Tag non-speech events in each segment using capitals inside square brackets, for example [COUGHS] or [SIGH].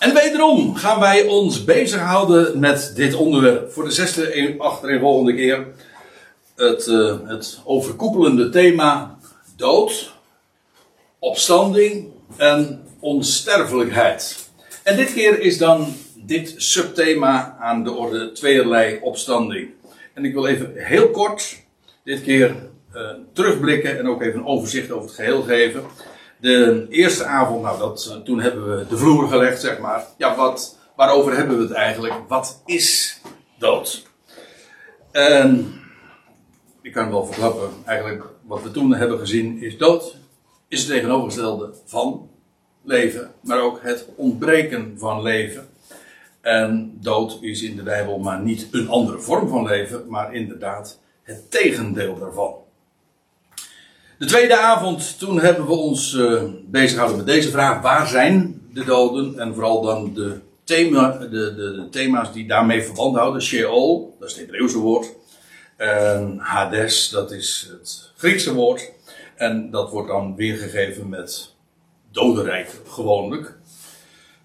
En wederom gaan wij ons bezighouden met dit onderwerp. Voor de zesde achtereenvolgende keer. Het, uh, het overkoepelende thema dood, opstanding en onsterfelijkheid. En dit keer is dan dit subthema aan de orde tweeërlei opstanding. En ik wil even heel kort dit keer uh, terugblikken en ook even een overzicht over het geheel geven. De eerste avond, nou dat, eh, toen hebben we de vloer gelegd, zeg maar. Ja, wat, waarover hebben we het eigenlijk? Wat is dood? En ik kan wel verklappen, eigenlijk wat we toen hebben gezien is dood. Is het tegenovergestelde van leven, maar ook het ontbreken van leven. En dood is in de Bijbel maar niet een andere vorm van leven, maar inderdaad het tegendeel daarvan. De tweede avond, toen hebben we ons uh, bezig gehouden met deze vraag: waar zijn de doden? En vooral dan de, thema, de, de, de thema's die daarmee verband houden. Sheol, dat is het Hebreeuwse woord. En Hades, dat is het Griekse woord. En dat wordt dan weergegeven met dodenrijk gewoonlijk.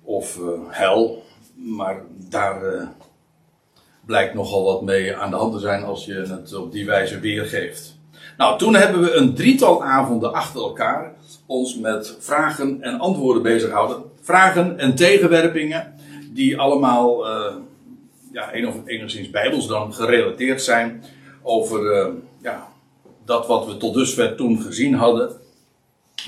Of uh, hel. Maar daar uh, blijkt nogal wat mee aan de hand te zijn als je het op die wijze weergeeft. Nou, toen hebben we een drietal avonden achter elkaar ons met vragen en antwoorden bezig gehouden. Vragen en tegenwerpingen, die allemaal uh, ja, enigszins bijbels dan gerelateerd zijn over uh, ja, dat wat we tot dusver toen gezien hadden.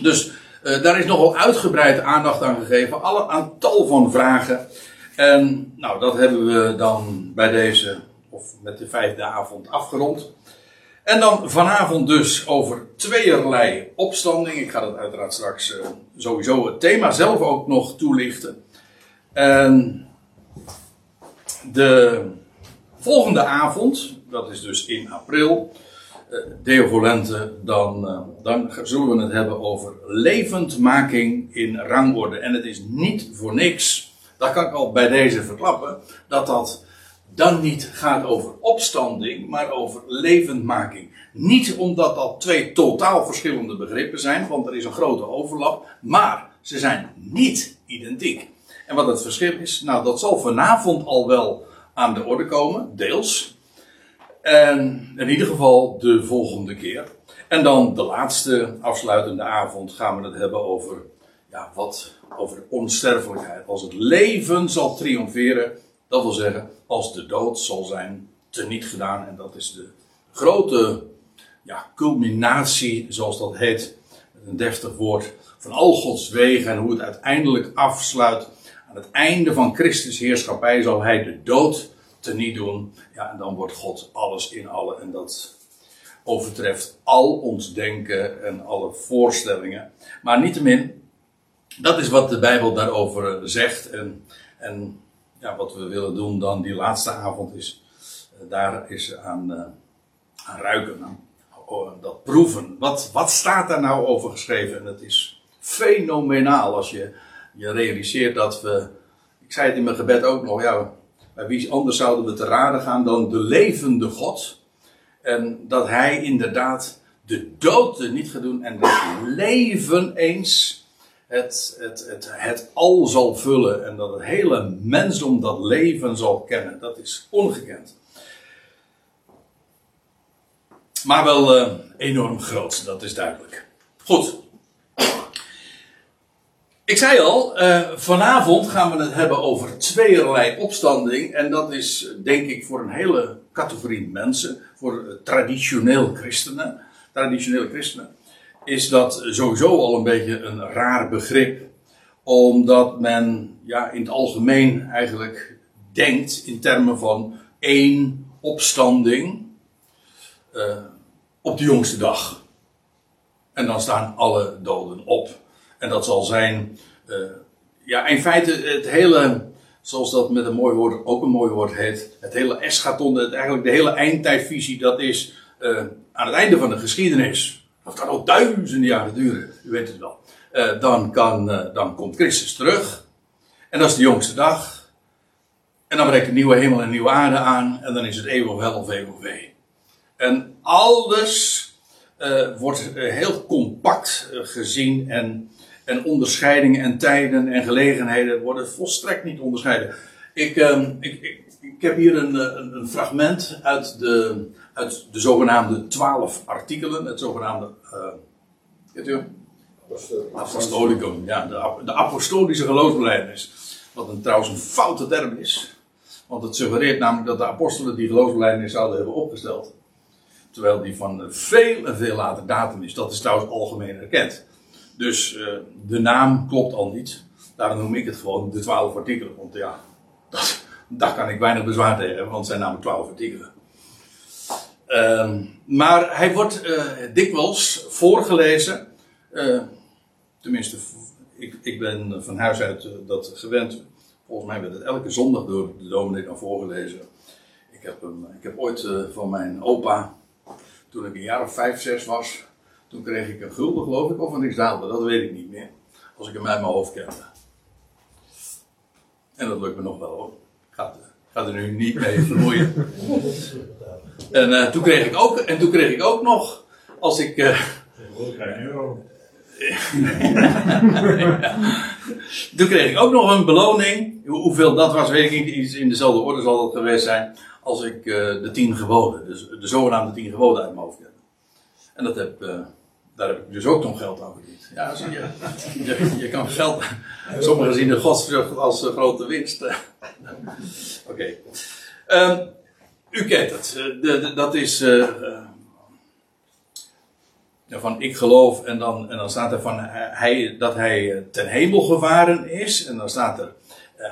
Dus uh, daar is nogal uitgebreid aandacht aan gegeven, alle aantal van vragen. En nou, dat hebben we dan bij deze, of met de vijfde avond afgerond. En dan vanavond dus over tweeërlei opstanding. Ik ga dat uiteraard straks uh, sowieso het thema zelf ook nog toelichten. En de volgende avond, dat is dus in april, uh, Deo Volente, dan, uh, dan zullen we het hebben over levendmaking in rangorde. En het is niet voor niks, dat kan ik al bij deze verklappen, dat dat dan niet gaat over opstanding, maar over levendmaking. Niet omdat dat twee totaal verschillende begrippen zijn, want er is een grote overlap, maar ze zijn niet identiek. En wat het verschil is, nou dat zal vanavond al wel aan de orde komen, deels. En in ieder geval de volgende keer. En dan de laatste afsluitende avond gaan we het hebben over, ja, wat, over onsterfelijkheid. Als het leven zal triomferen, dat wil zeggen, als de dood zal zijn teniet gedaan. En dat is de grote ja, culminatie, zoals dat heet, een deftig woord, van al Gods wegen en hoe het uiteindelijk afsluit. Aan het einde van Christus heerschappij zal hij de dood teniet doen. Ja, en dan wordt God alles in alle. En dat overtreft al ons denken en alle voorstellingen. Maar niettemin, dat is wat de Bijbel daarover zegt. En, en wat we willen doen dan die laatste avond is, uh, daar is aan, uh, aan ruiken, aan dat proeven. Wat, wat staat daar nou over geschreven? En het is fenomenaal als je je realiseert dat we, ik zei het in mijn gebed ook nog, ja, bij wie anders zouden we te raden gaan dan de levende God. En dat hij inderdaad de dood niet gaat doen en het leven eens het, het, het, het al zal vullen en dat het hele mensdom dat leven zal kennen. Dat is ongekend. Maar wel uh, enorm groot, dat is duidelijk. Goed. Ik zei al, uh, vanavond gaan we het hebben over tweeërlei opstanding. En dat is denk ik voor een hele categorie mensen, voor traditioneel christenen, traditionele christenen, is dat sowieso al een beetje een raar begrip. Omdat men ja, in het algemeen eigenlijk denkt in termen van één opstanding uh, op de jongste dag. En dan staan alle doden op. En dat zal zijn, uh, ja, in feite het hele, zoals dat met een mooi woord, ook een mooi woord heet, het hele eschaton, het, eigenlijk de hele eindtijdvisie, dat is uh, aan het einde van de geschiedenis dat kan al duizenden jaren duren, u weet het wel. Uh, dan, kan, uh, dan komt Christus terug. En dat is de jongste dag. En dan breekt een nieuwe hemel en nieuwe aarde aan. En dan is het eeuwig wel of eeuwig wee. En alles uh, wordt heel compact gezien. En, En onderscheidingen en tijden en gelegenheden worden volstrekt niet onderscheiden. Ik, ehm, ik, ik, ik, heb hier een, een, fragment uit de, uit de zogenaamde twaalf artikelen, het zogenaamde. Uh, kent u? Apostolicum, ja, de, de apostolische geloofsbelijdenis. Wat een, trouwens een foute term is. Want het suggereert namelijk dat de apostelen die geloofsbelijdenis zouden hebben opgesteld. Terwijl die van veel en veel later datum is. Dat is trouwens algemeen erkend. Dus uh, de naam klopt al niet. Daarom noem ik het gewoon de twaalf artikelen. Want ja, [LAUGHS] dat, daar kan ik weinig bezwaar tegen hebben, want het zijn namelijk twaalf artikelen. Uh, maar hij wordt uh, dikwijls voorgelezen. Uh, tenminste, ik, ik ben van huis uit dat gewend. Volgens mij werd het elke zondag door de dominee dan voorgelezen. Ik heb, hem, ik heb ooit van mijn opa, toen ik een jaar of vijf, zes was, toen kreeg ik een gulden, geloof ik, of een rijksdaalder, dat weet ik niet meer. Als ik hem uit mijn hoofd kende. En dat lukt me nog wel hoor. Ik ga, ga er nu niet mee vermoeien. [LAUGHS] en, uh, toen kreeg ik ook, en toen kreeg ik ook nog, als ik. Uh, [LAUGHS] Toen kreeg ik ook nog een beloning. Hoeveel dat was, weet ik niet. Iets in dezelfde orde zal het geweest zijn. Als ik uh, de tien geboden, dus de zogenaamde tien geboden uit mijn hoofd kende. En dat heb, daar heb ik dus ook nog geld aan verdiend. Ja, zie je. Je, kan geld. Sommigen zien de godsvrucht als grote winst. [LAUGHS] Oké. Um, u kent het. De, dat is. Uh, van ik geloof en dan, en dan staat er van hij, dat hij ten hemel gevaren is. En dan staat er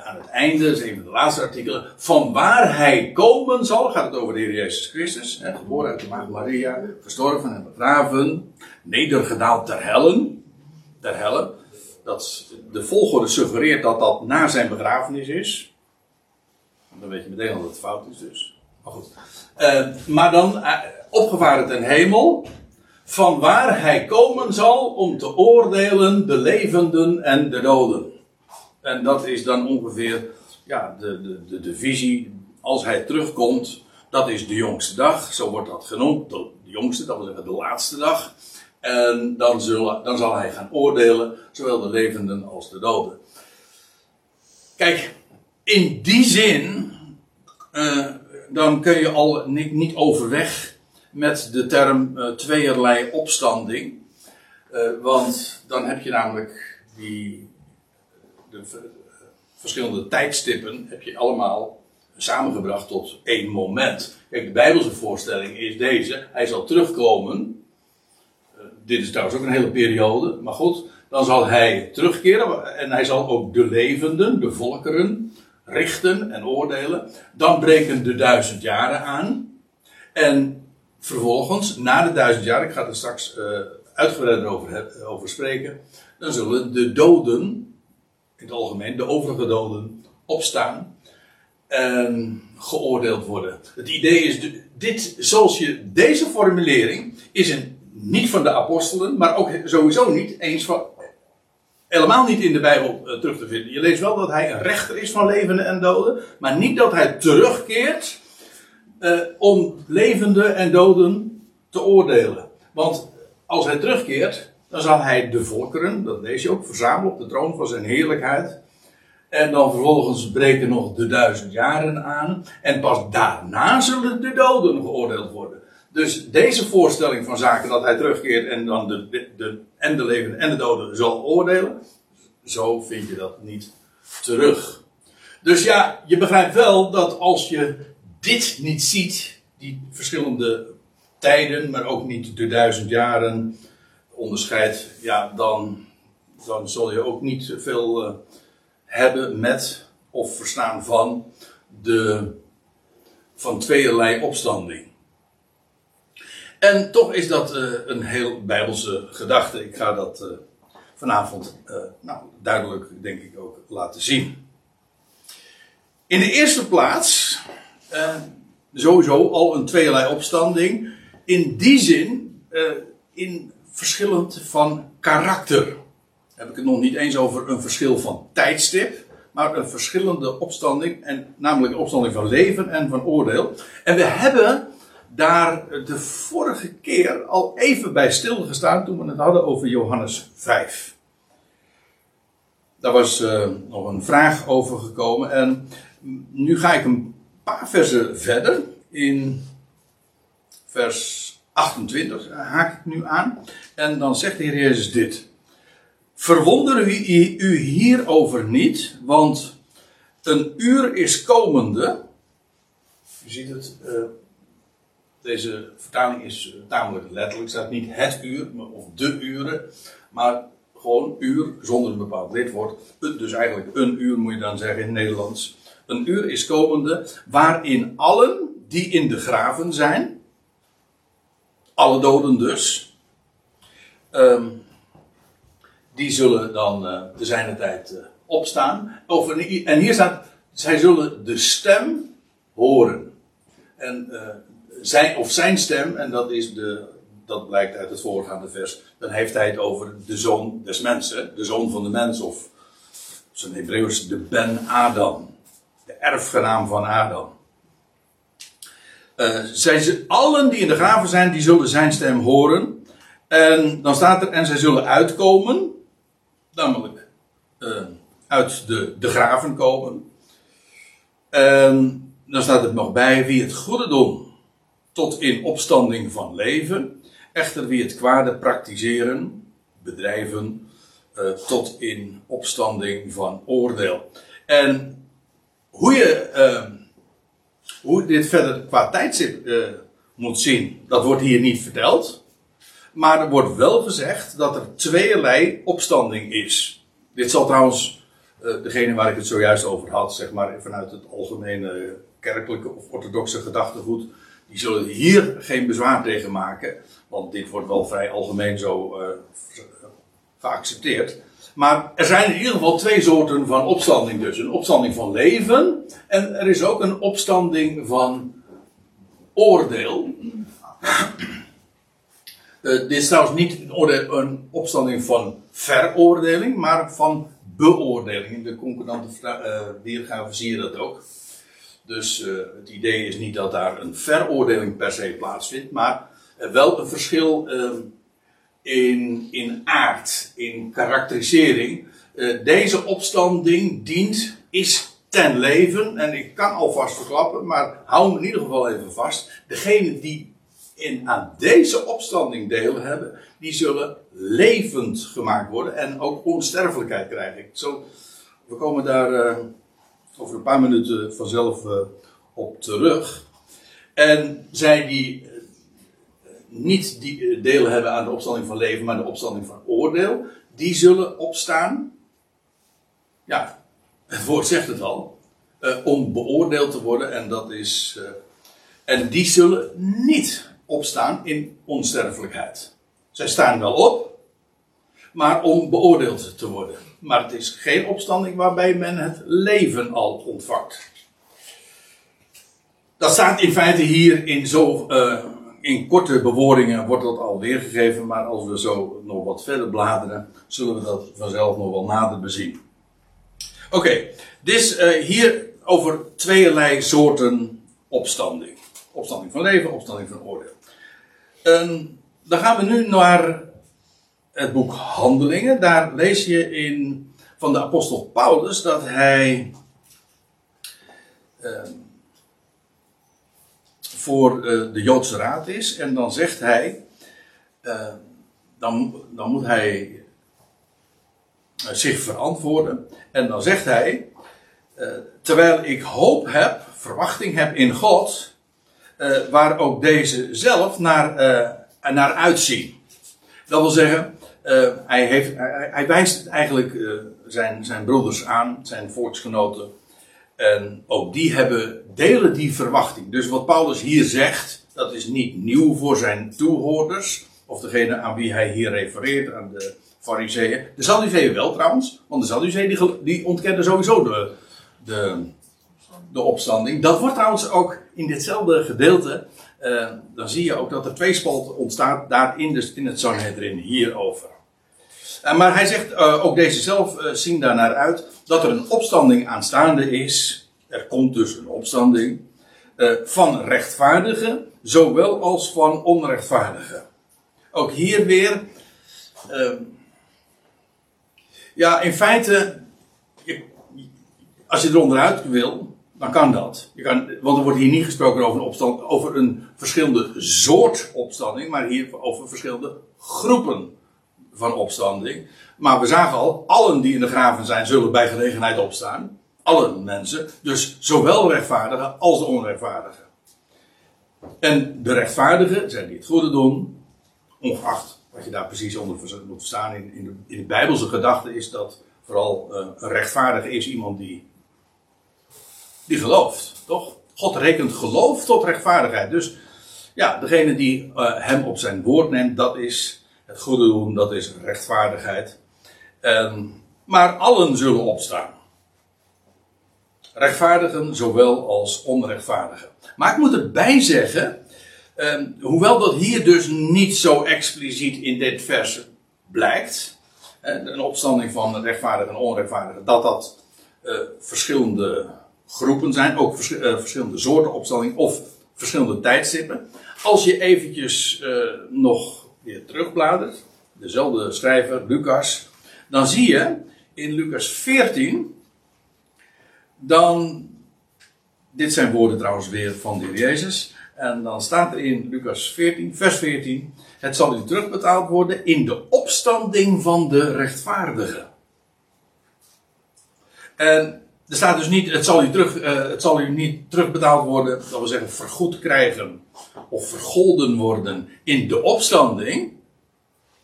aan het einde, dat is een van de laatste artikelen, van waar hij komen zal, gaat het over de Heer Jezus Christus, hè, geboren uit de Maagd Maria, gestorven en begraven, nedergedaald ter hellen, ter helle. Dat, de volgorde suggereert dat dat na zijn begrafenis is. Dan weet je meteen dat het fout is dus. Maar goed. Uh, maar dan uh, opgevaren ten hemel, van waar hij komen zal om te oordelen de levenden en de doden. En dat is dan ongeveer ja, de, de, de, de visie. Als hij terugkomt, dat is de jongste dag. Zo wordt dat genoemd. De jongste, dat wil zeggen de laatste dag. En dan, zullen, dan zal hij gaan oordelen, zowel de levenden als de doden. Kijk, in die zin, uh, dan kun je al niet, niet overweg met de term uh, tweeërlei opstanding. Uh, want dan heb je namelijk die de verschillende tijdstippen heb je allemaal samengebracht tot één moment. Kijk, de Bijbelse voorstelling is deze. Hij zal terugkomen. Uh, dit is trouwens ook een hele periode. Maar goed, dan zal hij terugkeren. En hij zal ook de levenden, de volkeren, richten en oordelen. Dan breken de duizend jaren aan. En vervolgens, na de duizend jaar, ik ga er straks uh, over spreken. Dan zullen de doden in het algemeen, de overige doden, opstaan en geoordeeld worden. Het idee is, dit, zoals je, deze formulering is een, niet van de apostelen, maar ook sowieso niet eens van, helemaal niet in de Bijbel uh, terug te vinden. Je leest wel dat hij een rechter is van levenden en doden, maar niet dat hij terugkeert uh, om levenden en doden te oordelen. Want als hij terugkeert, dan zal hij de volkeren, dat lees je ook, verzamelen op de troon van zijn heerlijkheid. En dan vervolgens breken nog de duizend jaren aan. En pas daarna zullen de doden geoordeeld worden. Dus deze voorstelling van zaken dat hij terugkeert en dan de, de, de, en de levenden en de doden zal oordelen. Zo vind je dat niet terug. Dus ja, je begrijpt wel dat als je dit niet ziet, die verschillende tijden, maar ook niet de duizend jaren, onderscheidt, ja, dan, dan zul je ook niet veel uh, hebben met of verstaan van de van tweeërlei opstanding. En toch is dat uh, een heel bijbelse gedachte. Ik ga dat uh, vanavond nou, duidelijk, denk ik, ook laten zien. In de eerste plaats, sowieso al een tweeërlei opstanding. In die zin, in verschillend van karakter. Heb ik het nog niet eens over een verschil van tijdstip, maar een verschillende opstanding, en namelijk een opstanding van leven en van oordeel. En we hebben daar de vorige keer al even bij stilgestaan toen we het hadden over Johannes 5. daar was uh, nog een vraag over gekomen. En nu ga ik een paar versen verder. In vers 28 haak ik nu aan. En dan zegt de Heer Jezus dit. Verwonder u, u hierover niet, want een uur is komende. U ziet het, uh, deze vertaling is tamelijk letterlijk. staat niet het uur of de uren, maar gewoon uur zonder een bepaald lidwoord. Dus eigenlijk een uur moet je dan zeggen in het Nederlands. Een uur is komende waarin allen die in de graven zijn, alle doden dus, um, die zullen dan uh, te zijner tijd opstaan. En hier staat, zij zullen de stem horen. En zijn, of zijn stem, en dat, is de, dat blijkt uit het voorgaande vers, dan heeft hij het over de zoon des mensen, de zoon van de mens, of zijn Hebreeuws de Ben Adam, de erfgenaam van Adam. Uh, zij, allen die in de graven zijn, die zullen zijn stem horen. En dan staat er, en zij zullen uitkomen, namelijk uh, uit de, de graven komen. En dan staat het nog bij, wie het goede doen tot in opstanding van leven. Echter wie het kwade praktiseren, bedrijven, uh, tot in opstanding van oordeel. En hoe je, uh, hoe dit verder qua tijdstip uh, moet zien, dat wordt hier niet verteld. Maar er wordt wel gezegd dat er tweeërlei opstanding is. Dit zal trouwens, degene waar ik het zojuist over had, zeg maar vanuit het algemene kerkelijke of orthodoxe gedachtegoed, die zullen hier geen bezwaar tegen maken, want dit wordt wel vrij algemeen zo uh, geaccepteerd. Maar er zijn in ieder geval twee soorten van opstanding dus. Een opstanding van leven en er is ook een opstanding van oordeel. Uh, dit is trouwens niet een, opstanding van veroordeling, maar van beoordeling. In de concordante uh, weergave zie je dat ook. Dus uh, het idee is niet dat daar een veroordeling per se plaatsvindt, maar uh, wel een verschil uh, in, in aard, in karakterisering. Eh, deze opstanding dient, is ten leven, en ik kan alvast verklappen, maar hou me in ieder geval even vast. Degenen die in, aan deze opstanding deel hebben, die zullen levend gemaakt worden en ook onsterfelijkheid krijgen. Zo, we komen daar over een paar minuten vanzelf uh, op terug. En zij die uh, niet die deel hebben aan de opstanding van leven, maar de opstanding van oordeel, die zullen opstaan. Ja, het woord zegt het al. Om beoordeeld te worden, en dat is. en die zullen niet opstaan in onsterfelijkheid. Zij staan wel op, maar om beoordeeld te worden. Maar het is geen opstanding waarbij men het leven al ontvangt. Dat staat in feite hier in, zo, uh, in korte bewoordingen wordt dat al weergegeven, maar als we zo nog wat verder bladeren, zullen we dat vanzelf nog wel nader bezien. Oké, okay, dus uh, hier over tweeërlei soorten opstanding. Opstanding van leven, opstanding van oordeel. Um, dan gaan we nu naar het boek Handelingen. Daar lees je in, van de apostel Paulus dat hij uh, voor uh, de Joodse raad is. En dan zegt hij, uh, dan, dan moet hij zich verantwoorden. En dan zegt hij, terwijl ik hoop heb, verwachting heb in God, waar ook deze zelf naar, naar uitzien. Dat wil zeggen, uh, hij, heeft, hij, wijst eigenlijk uh, zijn, zijn broeders aan, zijn volksgenoten. En ook die hebben, delen die verwachting. Dus wat Paulus hier zegt, dat is niet nieuw voor zijn toehoorders. Of degene aan wie hij hier refereert, aan de fariseeën. De Sadduceeën wel trouwens, want de Sadduceeën die, die ontkennen sowieso de, de, opstanding. Dat wordt trouwens ook in ditzelfde gedeelte, uh, dan zie je ook dat er twee spalten ontstaat daar in, in het Sanhedrin hierover. Uh, maar hij zegt, uh, ook deze zelf uh, zien daarnaar uit, dat er een opstanding aanstaande is. Er komt dus een opstanding. van rechtvaardigen, zowel als van onrechtvaardigen. Ook hier weer. ja, in feite als je er onderuit wil, dan kan dat. Je kan, want er wordt hier niet gesproken over een, opstand, over een verschillende soort opstanding, maar hier over verschillende groepen van opstanding. Maar we zagen al, allen die in de graven zijn, zullen bij gelegenheid opstaan. Alle mensen. Dus zowel rechtvaardigen als de onrechtvaardigen. En de rechtvaardigen zijn die het goede doen, ongeacht wat je daar precies onder moet verstaan in, in, de, in de Bijbelse gedachte, is dat vooral uh, een rechtvaardige is iemand die, die gelooft, toch? God rekent geloof tot rechtvaardigheid. Dus ja, degene die uh, hem op zijn woord neemt, dat is het goede doen, dat is rechtvaardigheid. Um, maar allen zullen opstaan. Rechtvaardigen zowel als onrechtvaardigen. Maar ik moet erbij zeggen, um, hoewel dat hier dus niet zo expliciet in dit vers blijkt, een opstanding van rechtvaardigen en onrechtvaardigen, dat dat uh, verschillende groepen zijn, ook uh, verschillende soorten opstanding of verschillende tijdstippen. Als je eventjes uh, nog weer terugbladert, dezelfde schrijver, Lucas, dan zie je in Lucas 14, dan, dit zijn woorden trouwens weer van de Jezus, en dan staat er in Lucas 14, vers 14, het zal u terugbetaald worden in de opstanding van de rechtvaardigen. En er staat dus niet, het zal u, terug, uh, het zal u niet terugbetaald worden, dat wil zeggen vergoed krijgen of vergolden worden in de opstanding.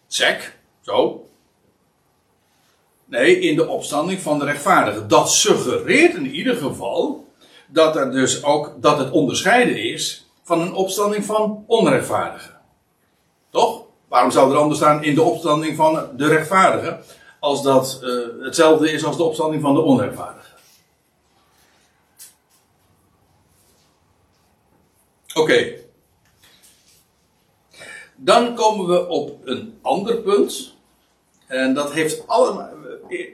Check, zo. Nee, in de opstanding van de rechtvaardigen. Dat suggereert in ieder geval dat er dus ook, dat het onderscheiden is van een opstanding van onrechtvaardigen. Toch? Waarom zou er anders staan in de opstanding van de rechtvaardigen, als dat uh, hetzelfde is als de opstanding van de onrechtvaardigen? Oké. Dan komen we op een ander punt. En dat heeft allemaal.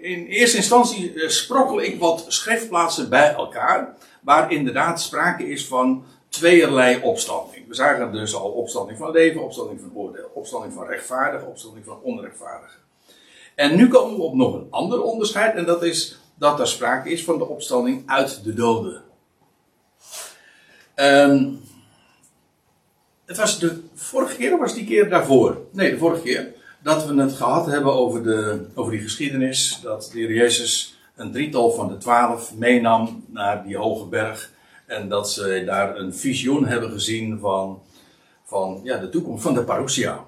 In eerste instantie eh, sprokkel ik wat schriftplaatsen bij elkaar. Waar inderdaad sprake is van tweeërlei opstanding. We zagen dus al opstanding van leven, opstanding van oordeel, opstanding van rechtvaardig, opstanding van onrechtvaardig. En nu komen we op nog een ander onderscheid, en dat is dat er sprake is van de opstanding uit de doden. Um, het was de vorige keer of was die keer daarvoor? Nee, de vorige keer. Dat we het gehad hebben over, de, over die geschiedenis. Dat de heer Jezus een drietal van de twaalf meenam naar die hoge berg. En dat ze daar een visioen hebben gezien van, van ja, de toekomst van de parousia.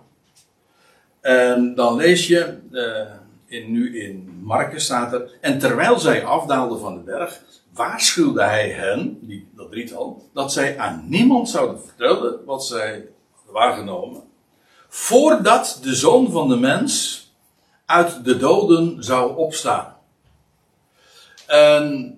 En dan lees je, uh, in, nu in Marcus staat er, en terwijl zij afdaalden van de berg, waarschuwde hij hen, die, dat drietal, dat zij aan niemand zouden vertellen wat zij waargenomen, voordat de zoon van de mens uit de doden zou opstaan. En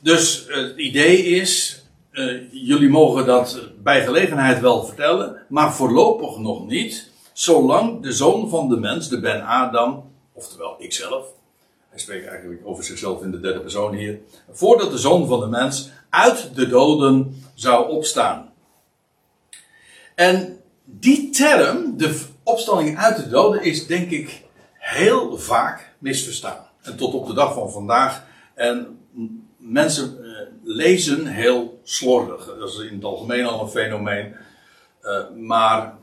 dus het idee is, uh, jullie mogen dat bij gelegenheid wel vertellen, maar voorlopig nog niet, zolang de zoon van de mens, de Ben Adam, oftewel ikzelf, hij spreekt eigenlijk over zichzelf in de derde persoon hier. Voordat de zoon van de mens uit de doden zou opstaan. En die term, de opstanding uit de doden, is denk ik heel vaak misverstaan. En tot op de dag van vandaag. En mensen uh, lezen heel slordig. Dat is in het algemeen al een fenomeen. Uh, maar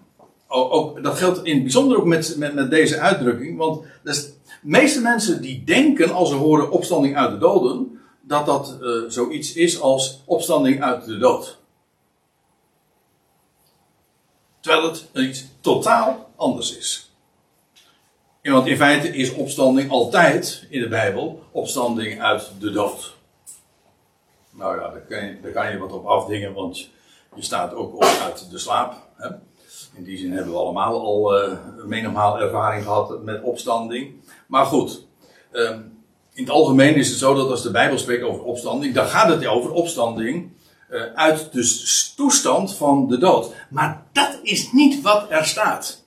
ook, dat geldt in het bijzonder ook met, met, met deze uitdrukking. Want de meeste mensen die denken als ze horen opstanding uit de doden, dat dat uh, zoiets is als opstanding uit de dood. Terwijl het iets totaal anders is. want in feite is opstanding altijd in de Bijbel opstanding uit de dood. Nou ja, daar kan je, daar kan je wat op afdingen, want je staat ook op uit de slaap. Hè? In die zin hebben we allemaal al uh, menigmaal ervaring gehad met opstanding. Maar goed, um, in het algemeen is het zo dat als de Bijbel spreekt over opstanding, dan gaat het over opstanding uh, uit de toestand van de dood. Maar dat is niet wat er staat.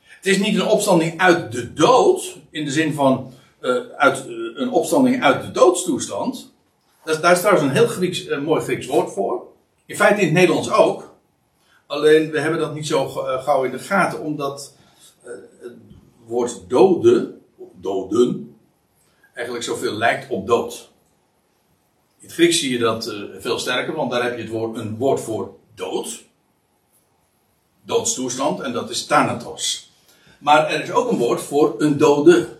Het is niet een opstanding uit de dood, in de zin van uh, uit, een opstanding uit de doodstoestand. Dat, daar is trouwens een heel Grieks, mooi Grieks woord voor. In feite in het Nederlands ook. Alleen we hebben dat niet zo eh, gauw in de gaten, omdat uh, het woord doden, doden, eigenlijk zoveel lijkt op dood. In het Grieks zie je dat uh, veel sterker, want daar heb je het woord, een woord voor dood. Doodstoestand, en dat is thanatos. Maar er is ook een woord voor een dode.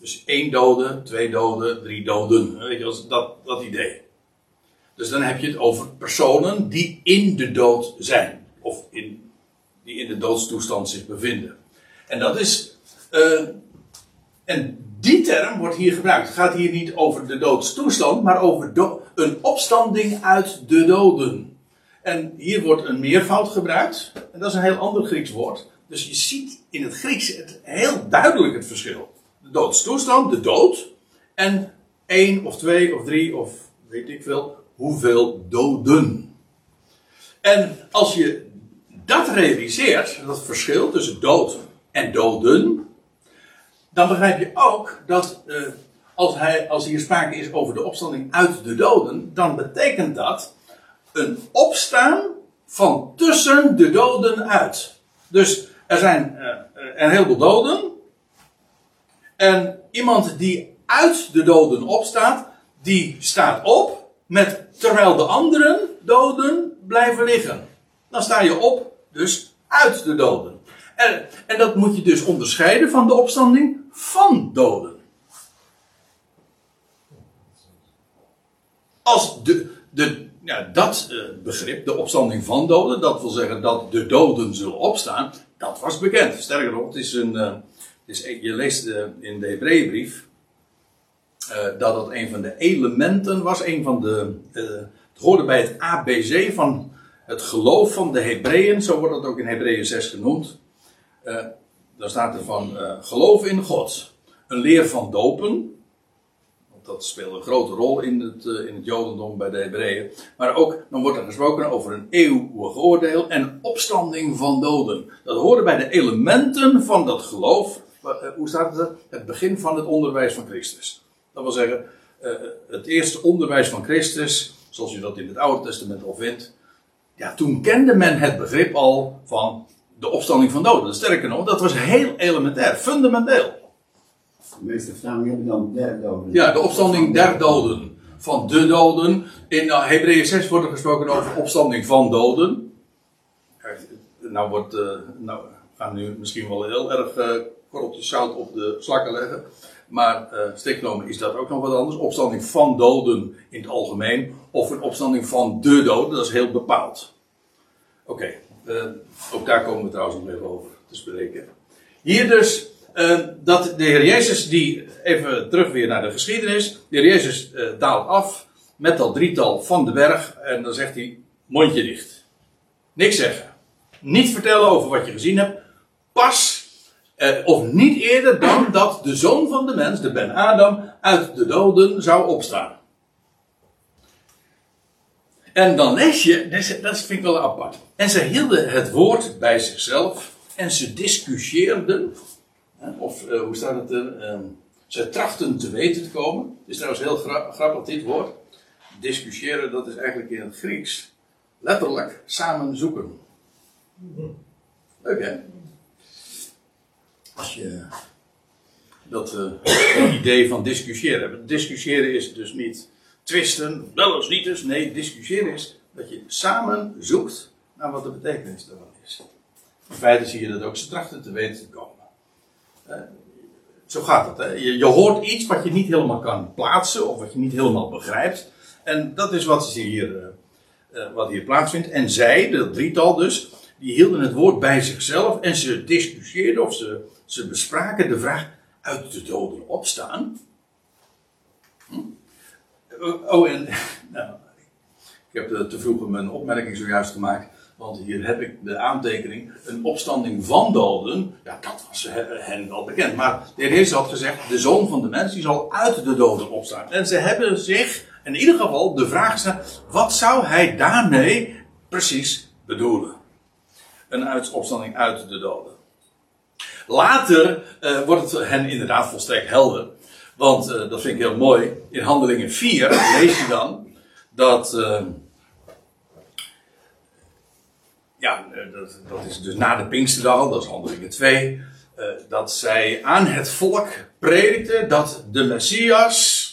Dus één dode, twee doden, drie doden. Weet je, dat, dat idee. Dus dan heb je het over personen die in de dood zijn. Of in, die in de doodstoestand zich bevinden. En dat is. Uh, en die term wordt hier gebruikt. Het gaat hier niet over de doodstoestand, maar over een opstanding uit de doden. En hier wordt een meervoud gebruikt. En dat is een heel ander Grieks woord. Dus je ziet in het Grieks het, heel duidelijk het verschil. De doodstoestand, de dood. En één of twee of drie of weet ik veel, hoeveel doden. En als je dat realiseert, dat verschil tussen dood en doden, dan begrijp je ook dat uh, als, hij, als hier sprake is over de opstanding uit de doden, dan betekent dat een opstaan van tussen de doden uit. Dus er zijn uh, een heleboel doden. En iemand die uit de doden opstaat, die staat op met, terwijl de anderen doden blijven liggen. Dan sta je op, dus uit de doden. En, en dat moet je dus onderscheiden van de opstanding van doden. Als de, de, dat uh, begrip, de opstanding van doden, dat wil zeggen dat de doden zullen opstaan, dat was bekend. Sterker nog, het is een, het is, je leest uh, in de Hebreeënbrief dat dat een van de elementen was, een van de, het hoorde bij het ABC van het geloof van de Hebreeën, zo wordt dat ook in Hebreeën 6 genoemd. Daar staat er van uh, geloof in God. Een leer van dopen. Want dat speelt een grote rol in het, uh, in het Jodendom bij de Hebreeën. Maar ook, dan wordt er gesproken over een eeuwig oordeel en opstanding van doden. Dat horen bij de elementen van dat geloof. Uh, hoe staat het? Het begin van het onderwijs van Christus. Dat wil zeggen, het eerste onderwijs van Christus, zoals je dat in het Oude Testament al vindt. Ja, toen kende men het begrip al van de opstanding van doden. Sterker nog, dat was heel elementair, fundamenteel. De meeste vertalingen hebben dan der doden. Ja, de opstanding der doden. Van de doden. In uh, Hebreeën 6 wordt er gesproken over opstanding van doden. Nou, wordt, uh, nou gaan we nu misschien wel heel erg uh, korreltje zout op de slakken leggen. Maar uh, is dat ook nog wat anders. Opstanding van doden in het algemeen. Of een opstanding van de doden, dat is heel bepaald. Oké. Uh, ook daar komen we trouwens nog even over te spreken. Hier dus uh, dat de Heer Jezus, die even terug weer naar de geschiedenis. De Heer Jezus daalt af met dat drietal van de berg. En dan zegt hij: mondje dicht. Niks zeggen. Niet vertellen over wat je gezien hebt. Pas, of niet eerder dan dat de zoon van de mens, de Ben Adam, uit de doden zou opstaan. En dan lees je, dat vind ik wel apart. En ze hielden het woord bij zichzelf en ze discussieerden. Of uh, hoe staat het er? Uh, ze trachten te weten te komen. Het is trouwens heel gra grappig dit woord. Discussiëren, dat is eigenlijk in het Grieks letterlijk samen zoeken. Leuk hè? Als je dat idee van discussiëren. Discussiëren is dus niet twisten, wel eens niet dus. Nee, discussiëren is dat je samen zoekt naar wat de betekenis daarvan is. In feite zie je dat ook ze trachten te weten te komen. Uh, zo gaat het. Hè? Je, je, hoort iets wat je niet helemaal kan plaatsen of wat je niet helemaal begrijpt. En dat is wat, hier, uh, uh, wat hier plaatsvindt. En zij, dat drietal dus, die hielden het woord bij zichzelf en ze discussieerden of ze, ze bespraken de vraag uit de doden opstaan. Hm? Oh, en [LAUGHS] nou, ik heb te vroeg mijn opmerking zojuist gemaakt. Want hier heb ik de aantekening. Een opstanding van doden. Ja, dat was hen wel bekend. Maar de heer Jezus had gezegd. De zoon van de mens die zal uit de doden opstaan. En ze hebben zich in ieder geval de vraag gesteld. Wat zou hij daarmee precies bedoelen? Een opstanding uit de doden. Later uh, wordt het hen inderdaad volstrekt helder. Want uh, dat vind ik heel mooi. In Handelingen 4 lees je dan dat. Uh, ja, dat, dat, is dus na de Pinksterdag, dat is Handelingen 2. Uh, dat zij aan het volk predikten dat de Messias.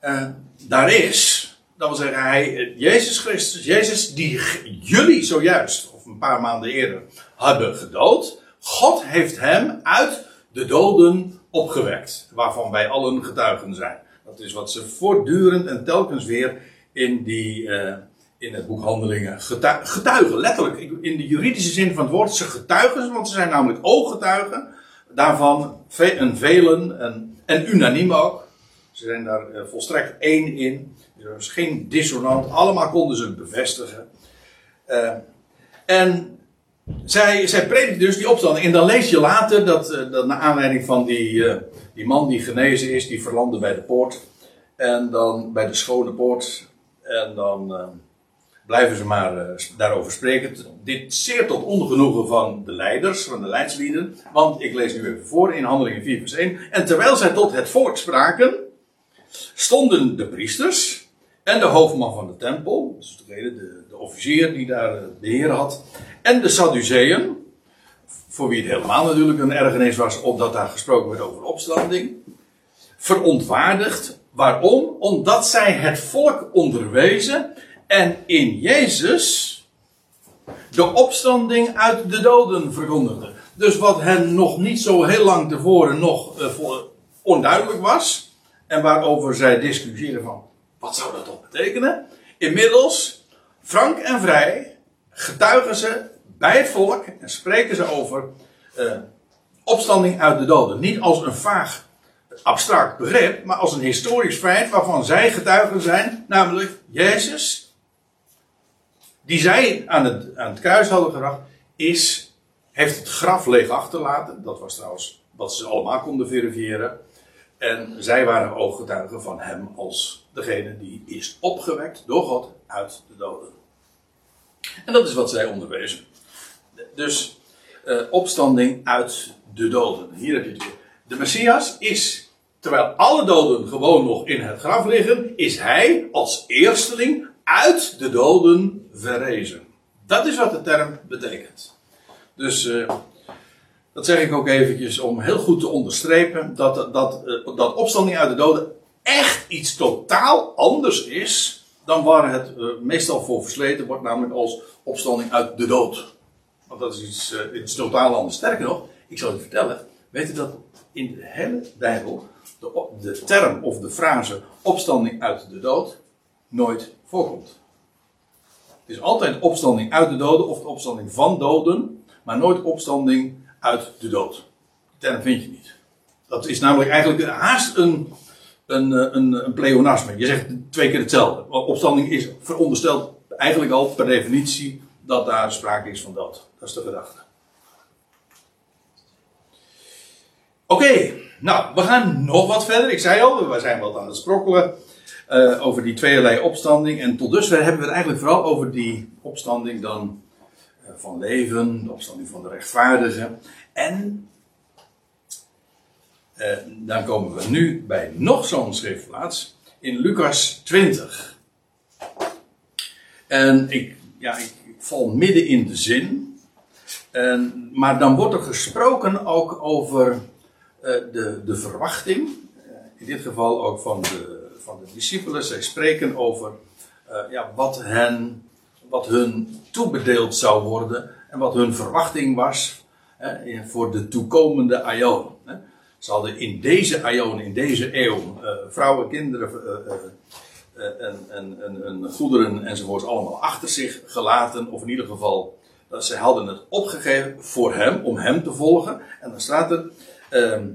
eh, daar is, dat wil zeggen, hij, eh, Jezus Christus, Jezus die jullie zojuist, of een paar maanden eerder, hebben gedood. God heeft hem uit de doden opgewekt, waarvan wij allen getuigen zijn. Dat is wat ze voortdurend en telkens weer in, die, eh, in het boek Handelingen getu- getuigen. Letterlijk, in de juridische zin van het woord, ze getuigen, want ze zijn namelijk ooggetuigen. Daarvan een velen en, en unaniem ook. Ze zijn daar eh, volstrekt één in. Is geen dissonant. Allemaal konden ze het bevestigen. Eh, en zij, zij predikt dus die opstanding. En dan lees je later dat, eh, dat naar aanleiding van die, eh, die man die genezen is, die verlandde bij de poort. En dan bij de schone poort. En dan blijven ze maar daarover spreken. Dit zeer tot ongenoegen van de leiders, van de leidslieden. Want ik lees nu even voor in Handelingen 4 vers 1. En terwijl zij tot het volk spraken, stonden de priesters en de hoofdman van de tempel, dus de, de officier die daar eh, de heer had, en de Sadduceeën, voor wie het helemaal natuurlijk een ergernis was, omdat daar gesproken werd over opstanding, verontwaardigd. Waarom? Omdat zij het volk onderwezen en in Jezus de opstanding uit de doden verkondigden. Dus wat hen nog niet zo heel lang tevoren nog eh, onduidelijk was, en waarover zij discussiëren van, wat zou dat toch betekenen? Inmiddels, frank en vrij, getuigen ze bij het volk en spreken ze over eh, opstanding uit de doden. Niet als een vaag, abstract begrip, maar als een historisch feit waarvan zij getuigen zijn, namelijk Jezus, die zij aan het, aan het kruis hadden gebracht, is, heeft het graf leeg achterlaten. Dat was trouwens wat ze allemaal konden verifiëren. En zij waren ooggetuigen van hem als degene die is opgewekt door God uit de doden. En dat is wat zij onderwezen. Dus eh, opstanding uit de doden. Hier heb je het weer. De Messias is, terwijl alle doden gewoon nog in het graf liggen, is hij als eersteling uit de doden verrezen. Dat is wat de term betekent. Dus eh, dat zeg ik ook eventjes om heel goed te onderstrepen dat, dat, eh, dat opstanding uit de doden echt iets totaal anders is dan waar het eh, meestal voor versleten wordt, namelijk als opstanding uit de dood. Want dat is iets, eh, iets totaal anders. Sterker nog, ik zal u vertellen, weet u dat in de hele Bijbel de, de term of de frase opstanding uit de dood nooit voorkomt. Het is altijd opstanding uit de doden of de opstanding van doden, maar nooit opstanding uit de dood. Term vind je niet. Dat is namelijk eigenlijk haast een, een, eh, een, een pleonasme. Je zegt twee keer hetzelfde. Opstanding is verondersteld eigenlijk al per definitie dat daar sprake is van dood. Dat is de gedachte. Oké, nou, we gaan nog wat verder. Ik zei al, we zijn wat aan het sprokkelen eh, over die tweeërlei opstanding. En tot dusver hebben we het eigenlijk vooral over die opstanding dan van leven, de opstanding van de rechtvaardigen. En eh, dan komen we nu bij nog zo'n schriftplaats in Lucas 20. En ik, ja, ik, ik val midden in de zin. En, maar dan wordt er gesproken ook over eh, de, de verwachting. eh, in dit geval ook van de, van de discipelen. Zij spreken over eh, ja, wat, hen, wat hun toebedeeld zou worden. En wat hun verwachting was eh, voor de toekomende aion. hè. Ze hadden in deze aion, in deze eeuw, eh, vrouwen, kinderen, eh, en, en, en, en goederen enzovoorts allemaal achter zich gelaten. Of in ieder geval, ze hadden het opgegeven voor hem, om hem te volgen. En dan staat er, ehm,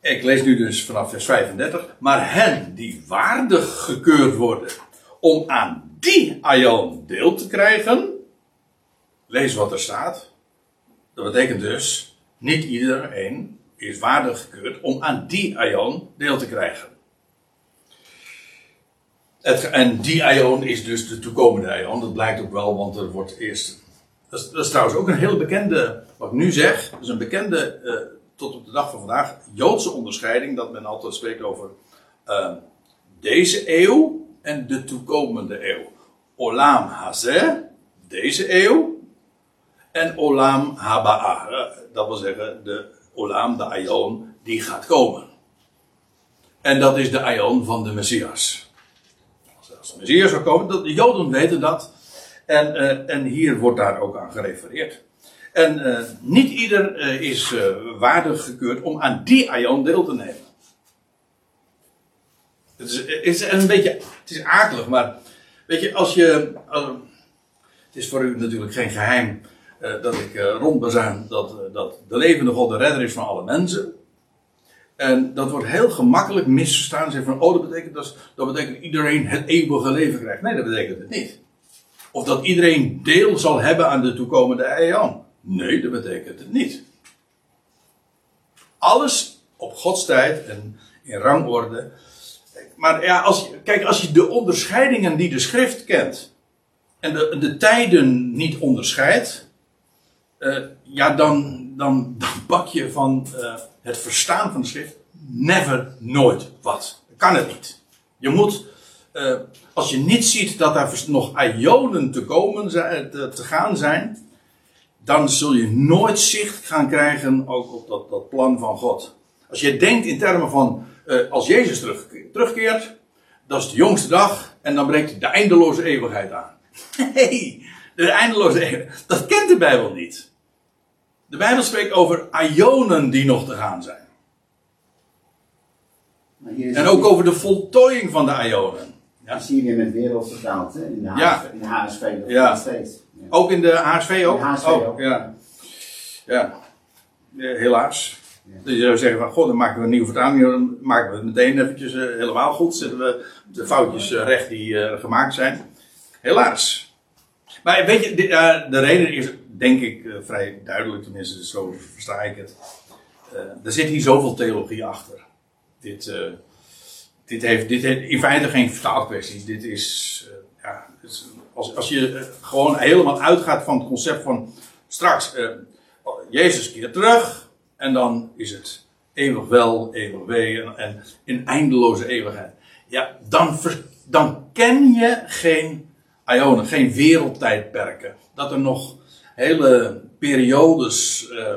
ik lees nu dus vanaf vers 35. Maar hen die waardig gekeurd worden om aan die aion deel te krijgen. Lees wat er staat. Dat betekent dus, niet iedereen is waardig gekeurd om aan die aion deel te krijgen. Het, en die aion is dus de toekomende aion. Dat blijkt ook wel, want er wordt eerst. Dat is, trouwens ook een hele bekende, wat ik nu zeg, is een bekende, eh, tot op de dag van vandaag, Joodse onderscheiding, dat men altijd spreekt over eh, deze eeuw en de toekomende eeuw. Olam Hazeh, deze eeuw, en Olam Haba'a, eh, dat wil zeggen de Olam, de aion, die gaat komen. En dat is de aion van de Messias. Als de Messias zou komen, de Joden weten dat. En, uh, en hier wordt daar ook aan gerefereerd. En uh, niet ieder is waardig gekeurd om aan die aion deel te nemen. Het is, is een beetje, het is akelig, maar weet je, als je, het is voor u natuurlijk geen geheim dat ik rondbezuin dat, dat de levende God de redder is van alle mensen. En dat wordt heel gemakkelijk misverstaan. Ze van, oh, dat betekent, dat, dat betekent iedereen het eeuwige leven krijgt. Nee, dat betekent het niet. Of dat iedereen deel zal hebben aan de toekomende eeuw. Nee, dat betekent het niet. Alles op Gods tijd en in rangorde. Maar ja, als, kijk, als je de onderscheidingen die de schrift kent. en de, de tijden niet onderscheidt. Uh, ja, dan, dan, dan bak je van uh, het verstaan van de schrift never, nooit wat. Kan het niet. Je moet, uh, als je niet ziet dat daar nog ionen te komen te, te, gaan zijn, dan zul je nooit zicht gaan krijgen ook op dat, dat plan van God. Als je denkt in termen van, uh, als Jezus terug, terugkeert, dat is de jongste dag en dan breekt de eindeloze eeuwigheid aan. [LAUGHS] Nee, de eindeloze eeuwigheid, dat kent de Bijbel niet. De Bijbel spreekt over ionen die nog te gaan zijn. En ook over de voltooiing van de ionen. Ja. zie je weer met wereld vertaald, hè? In de, HSV, ja. in de HSV nog ja. steeds. Ja. Ook in de HSV ook? In de HSV oh, ook. Ja. ja. helaas. Dus je zou zeggen van, god, dan maken we een nieuwe vertaling, dan maken we het meteen eventjes uh, helemaal goed. Zetten we de foutjes uh, recht die uh, gemaakt zijn. Helaas. Maar weet je, de, de reden is denk ik vrij duidelijk, tenminste zo versta ik het. Er zit hier zoveel theologie achter. Dit, dit, heeft, dit heeft in feite geen vertaalkwestie. Dit is, ja, als, als je gewoon helemaal uitgaat van het concept van straks, Jezus keert terug en dan is het eeuwig wel, eeuwig wee en, in eindeloze eeuwigheid. Ja, dan, dan ken je geen ionen, geen wereldtijdperken. Dat er nog hele periodes, uh,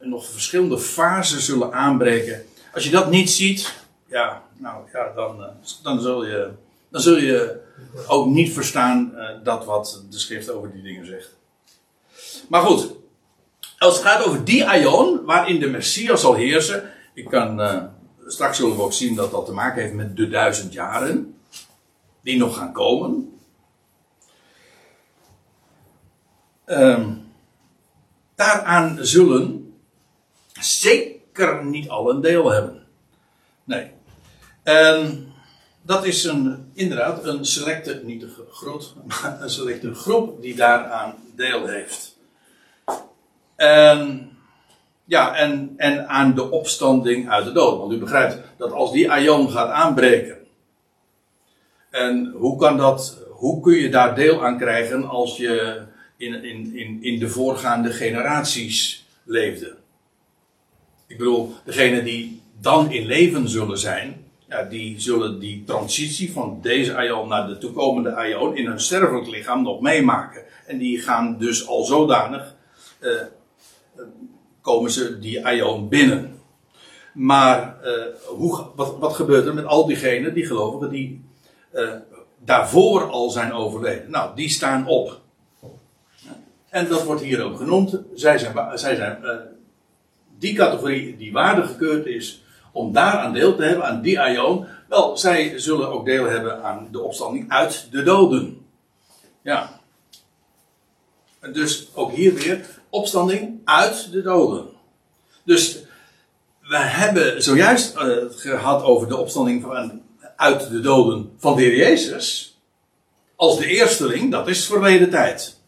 nog verschillende fasen zullen aanbreken. Als je dat niet ziet, ja, nou ja, dan, uh, dan, zul, je, dan zul je ook niet verstaan uh, dat wat de schrift over die dingen zegt. Maar goed, als het gaat over die aion waarin de Messias zal heersen, ik kan, straks zullen we ook zien dat dat te maken heeft met de duizend jaren die nog gaan komen. Um, daaraan zullen zeker niet al een deel hebben. Nee. En dat is een, inderdaad een selecte, niet een groot, [LAUGHS] maar een selecte groep die daaraan deel heeft. En, ja, en, en aan de opstanding uit de dood. Want u begrijpt dat als die aion gaat aanbreken. En hoe kan dat, hoe kun je daar deel aan krijgen als je in, in, in, in de voorgaande generaties leefden. Ik bedoel, degene die dan in leven zullen zijn, ja, die zullen die transitie van deze aion naar de toekomende aion in hun sterfelijk lichaam nog meemaken. En die gaan dus al zodanig, uh, komen ze die aion binnen. Maar uh, hoe, wat, wat gebeurt er met al diegenen, die gelovigen, die uh, daarvoor al zijn overleden? Nou, die staan op. En dat wordt hier ook genoemd. Zij zijn, zij zijn uh, die categorie die waardig gekeurd is om daaraan deel te hebben, aan die aion. Wel, zij zullen ook deel hebben aan de opstanding uit de doden. Ja. Dus ook hier weer opstanding uit de doden. Dus we hebben zojuist uh, gehad over de opstanding van, uit de doden van de Heer Jezus. Als de eersteling, dat is verleden tijd.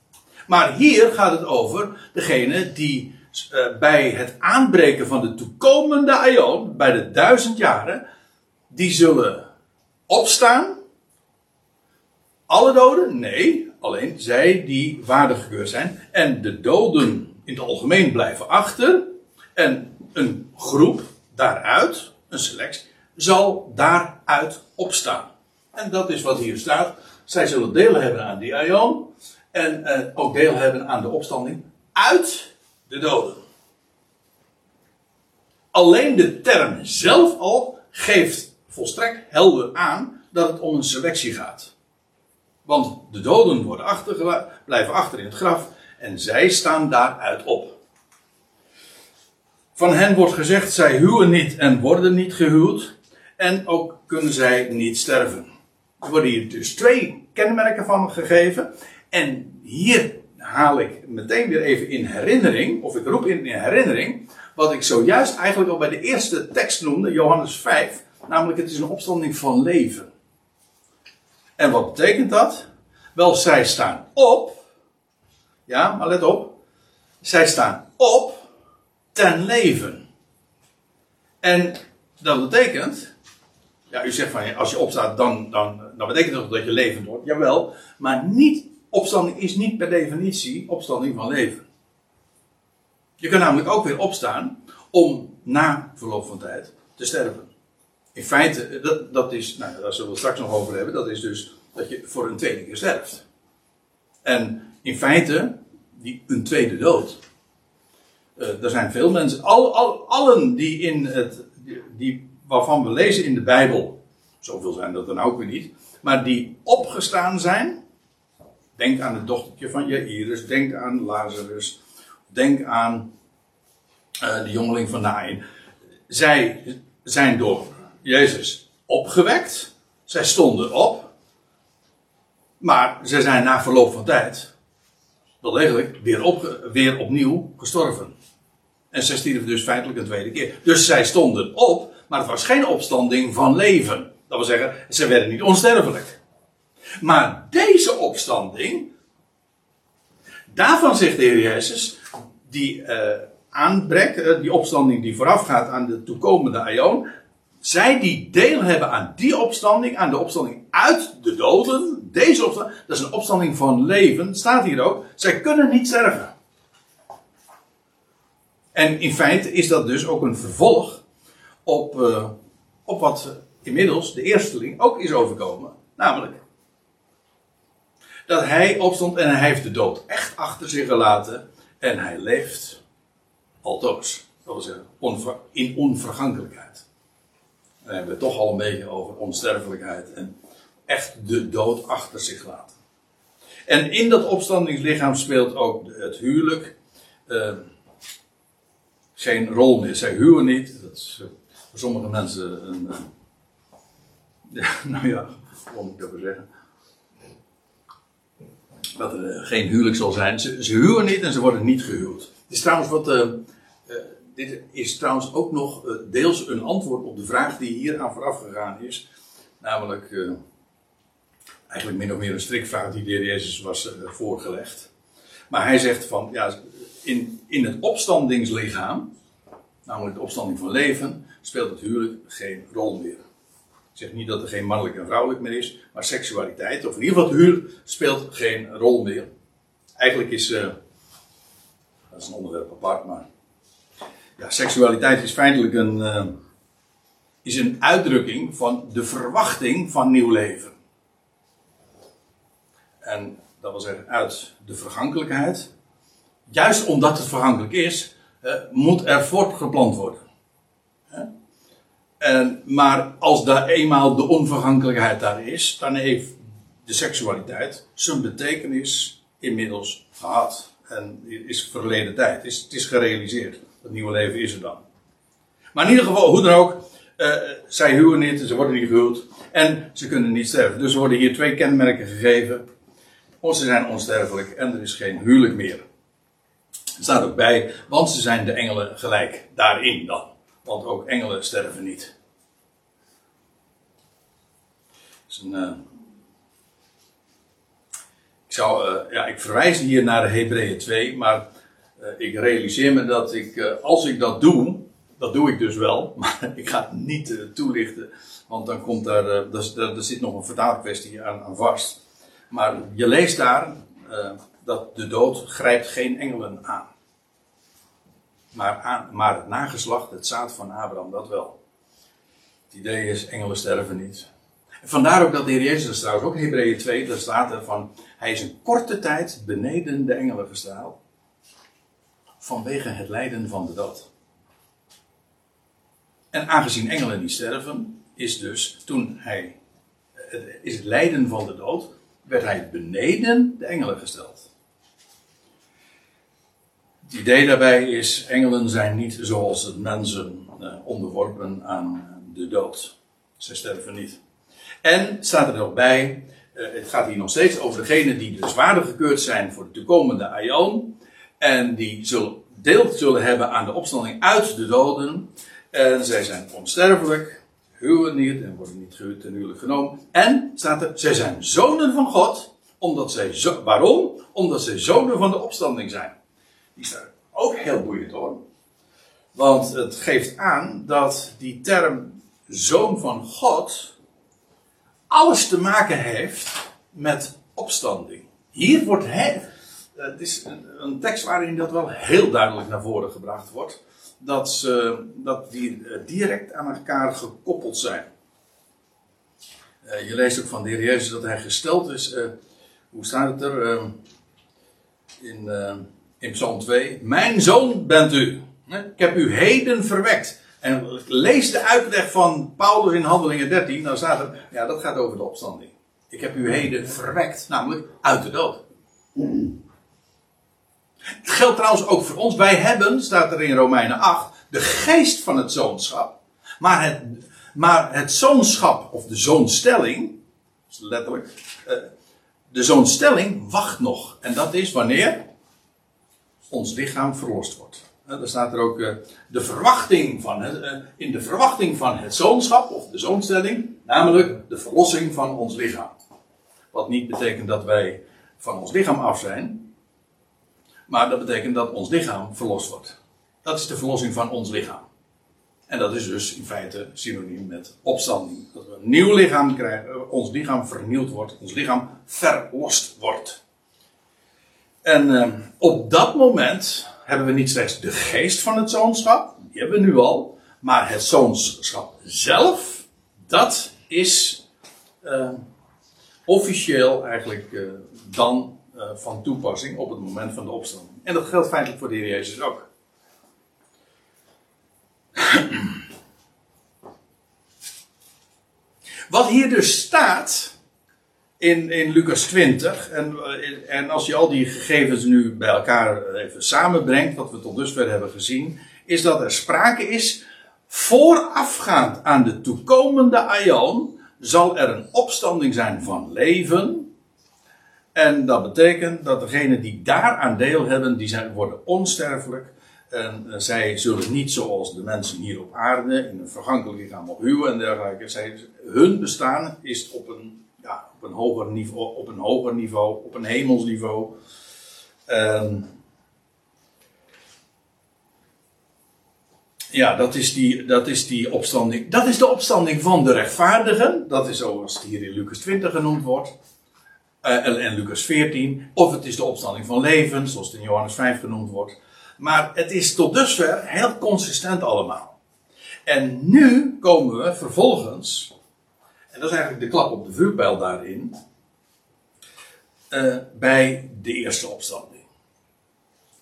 Maar hier gaat het over degene die uh, bij het aanbreken van de toekomende aion, bij de duizend jaren, die zullen opstaan. Alle doden? Nee, alleen zij die waardig gekeurd zijn. En de doden in het algemeen blijven achter. En een groep daaruit, een selectie, zal daaruit opstaan. En dat is wat hier staat. Zij zullen deel hebben aan die aion. En uh, ook deel hebben aan de opstanding uit de doden. Alleen de term zelf al geeft volstrekt helder aan dat het om een selectie gaat. Want de doden worden blijven achter in het graf en zij staan daaruit op. Van hen wordt gezegd, zij huwen niet en worden niet gehuwd. En ook kunnen zij niet sterven. Er worden hier dus twee kenmerken van gegeven. En hier haal ik meteen weer even in herinnering, of ik roep in herinnering, wat ik zojuist eigenlijk al bij de eerste tekst noemde, Johannes 5. Namelijk, het is een opstanding van leven. En wat betekent dat? Wel, zij staan op. Ja, maar let op. Zij staan op ten leven. En dat betekent. Ja, u zegt van als je opstaat, dan, dan, dan betekent dat dat je levend wordt. Jawel, maar niet, opstanding is niet per definitie opstanding van leven. Je kunt namelijk ook weer opstaan om na verloop van tijd te sterven. In feite, dat, dat is, nou, daar zullen we straks nog over hebben, dat is dus dat je voor een tweede keer sterft. En in feite, die, een tweede dood. Eh, er zijn veel mensen, al, al, allen die in het, die, waarvan we lezen in de Bijbel, zoveel zijn dat dan ook weer niet, maar die opgestaan zijn. Denk aan het dochtertje van Jairus, denk aan Lazarus, denk aan eh, de jongeling van Nain. Zij zijn door Jezus opgewekt, zij stonden op, maar ze zijn na verloop van tijd wel degelijk weer, op, weer opnieuw gestorven. En zij stierven dus feitelijk een tweede keer. Dus zij stonden op, maar het was geen opstanding van leven. Dat wil zeggen, ze werden niet onsterfelijk. Maar deze opstanding, daarvan zegt de Heer Jezus, die uh, aanbreekt, uh, die opstanding die voorafgaat aan de toekomende aion, zij die deel hebben aan die opstanding, aan de opstanding uit de doden, deze opstanding, dat is een opstanding van leven, staat hier ook, zij kunnen niet sterven. En in feite is dat dus ook een vervolg op, uh, op wat inmiddels de eersteling ook is overkomen. Namelijk dat hij opstond en hij heeft de dood echt achter zich gelaten en hij leeft altoos. Dat wil zeggen, in onvergankelijkheid. Dan hebben we toch al een beetje over onsterfelijkheid en echt de dood achter zich laten. En in dat opstandingslichaam speelt ook het huwelijk uh, geen rol meer. Zij huwen niet. Dat is uh, voor sommige mensen een. Uh, ja, [LAUGHS] nou ja, hoe moet ik dat zeggen? Dat er geen huwelijk zal zijn. Ze, ze huwen niet en ze worden niet gehuwd. Het is trouwens wat dit is trouwens ook nog uh, deels een antwoord op de vraag die hier aan vooraf gegaan is. Namelijk, uh, eigenlijk min of meer een strikvraag die de heer Jezus was uh, voorgelegd. Maar hij zegt van, ja, in, in het opstandingslichaam, namelijk de opstanding van leven, speelt het huwelijk geen rol meer. Ik zeg niet dat er geen mannelijk en vrouwelijk meer is, maar seksualiteit, of in ieder geval het huwelijk, speelt geen rol meer. Eigenlijk is, dat is een onderwerp apart, maar ja, seksualiteit is feitelijk een, uh, is een uitdrukking van de verwachting van nieuw leven. En dat wil zeggen, uit de vergankelijkheid, juist omdat het vergankelijk is, uh, moet er voortgeplant worden. En, maar als daar eenmaal de onvergankelijkheid daar is, dan heeft de seksualiteit zijn betekenis inmiddels gehad. En is verleden tijd, is, het is gerealiseerd. Het nieuwe leven is er dan. Maar in ieder geval, hoe dan ook, uh, zij huwen niet, ze worden niet gehuwd en ze kunnen niet sterven. Dus er worden hier twee kenmerken gegeven. Of ze zijn onsterfelijk en er is geen huwelijk meer. Er staat ook bij, want ze zijn de engelen gelijk daarin dan. Want ook engelen sterven niet. Uh, ik, zou, uh, ja, ik verwijs hier naar Hebreeën 2, maar ik realiseer me dat ik, uh, als ik dat doe, dat doe ik dus wel, [LAUGHS] maar ik ga het niet uh, toelichten, want dan komt daar, er, er zit nog een vertaalkwestie aan, aan, vast. Maar je leest daar dat de dood grijpt geen engelen aan. Maar, maar het nageslacht, het zaad van Abraham, dat wel. Het idee is, engelen sterven niet. Vandaar ook dat de Heer Jezus, trouwens ook Hebreeën 2, daar staat er van, hij is een korte tijd beneden de engelen gestraald vanwege het lijden van de dood. En aangezien engelen niet sterven, is dus, toen hij, is het lijden van de dood, werd hij beneden de engelen gesteld. Het idee daarbij is, engelen zijn niet zoals het mensen eh, onderworpen aan de dood. Ze sterven niet. En staat er nog bij, eh, het gaat hier nog steeds over degenen die dus gekeurd zijn voor de toekomende aion. En die zullen deel zullen hebben aan de opstanding uit de doden. En zij zijn onsterfelijk, huwen niet en worden niet gehuwd en huwelijk genomen. En staat er, zij zijn zonen van God, omdat zij waarom? Omdat zij zonen van de opstanding zijn. Die staat ook heel boeiend hoor. Want het geeft aan dat die term zoon van God alles te maken heeft met opstanding. Hier wordt het, het is een, tekst waarin dat wel heel duidelijk naar voren gebracht wordt. Dat, ze, dat die eh, direct aan elkaar gekoppeld zijn. Uh, je leest ook van de Heer Jezus dat hij gesteld is. Hoe staat het er? Uh, in, in Psalm 2. Mijn zoon bent u. Ik heb u heden verwekt. En lees de uitleg van Paulus in Handelingen 13. Dan staat er, ja, dat gaat over de opstanding. Ik heb u heden verwekt, namelijk uit de dood. Het geldt trouwens ook voor ons. Wij hebben, staat er in Romeinen 8, de geest van het zoonschap. Maar het, maar het zoonschap, of de zoonstelling, letterlijk, eh, de zoonstelling wacht nog. En dat is wanneer ons lichaam verlost wordt. Daar staat er ook eh, de verwachting van eh, in de verwachting van het zoonschap, of de zoonstelling, namelijk de verlossing van ons lichaam. Wat niet betekent dat wij van ons lichaam af zijn, maar dat betekent dat ons lichaam verlost wordt. Dat is de verlossing van ons lichaam. En dat is dus in feite synoniem met opstanding. Dat we een nieuw lichaam krijgen, eh, ons lichaam vernieuwd wordt, ons lichaam verlost wordt. En op dat moment hebben we niet slechts de geest van het zoonschap, die hebben we nu al, maar het zoonschap zelf, dat is uh, officieel eigenlijk uh, dan van toepassing op het moment van de opstanding. En dat geldt feitelijk voor de Heer Jezus ook. [CLEARS THROAT] Wat hier dus staat, in, in Lucas 20. En, en als je al die gegevens nu bij elkaar even samenbrengt, wat we tot dusver hebben gezien, is dat er sprake is, voorafgaand aan de toekomende Aion, zal er een opstanding zijn van leven. En dat betekent dat degenen die daaraan deel hebben, die worden onsterfelijk. En eh, zij zullen niet zoals de mensen hier op aarde in een vergankelijk lichaam ophuwen en dergelijke. Zij, hun bestaan is op een een hoger niveau, op een hoger niveau, op een hemelsniveau. Um, ja, dat is, die, dat is die opstanding. Dat is de opstanding van de rechtvaardigen. Dat is zoals het hier in Lucas 20 genoemd wordt. En, en Lucas 14. Of het is de opstanding van leven, zoals het in Johannes 5 genoemd wordt. Maar het is tot dusver heel consistent allemaal. En nu komen we vervolgens en dat is eigenlijk de klap op de vuurpijl daarin, uh, bij de eerste opstanding.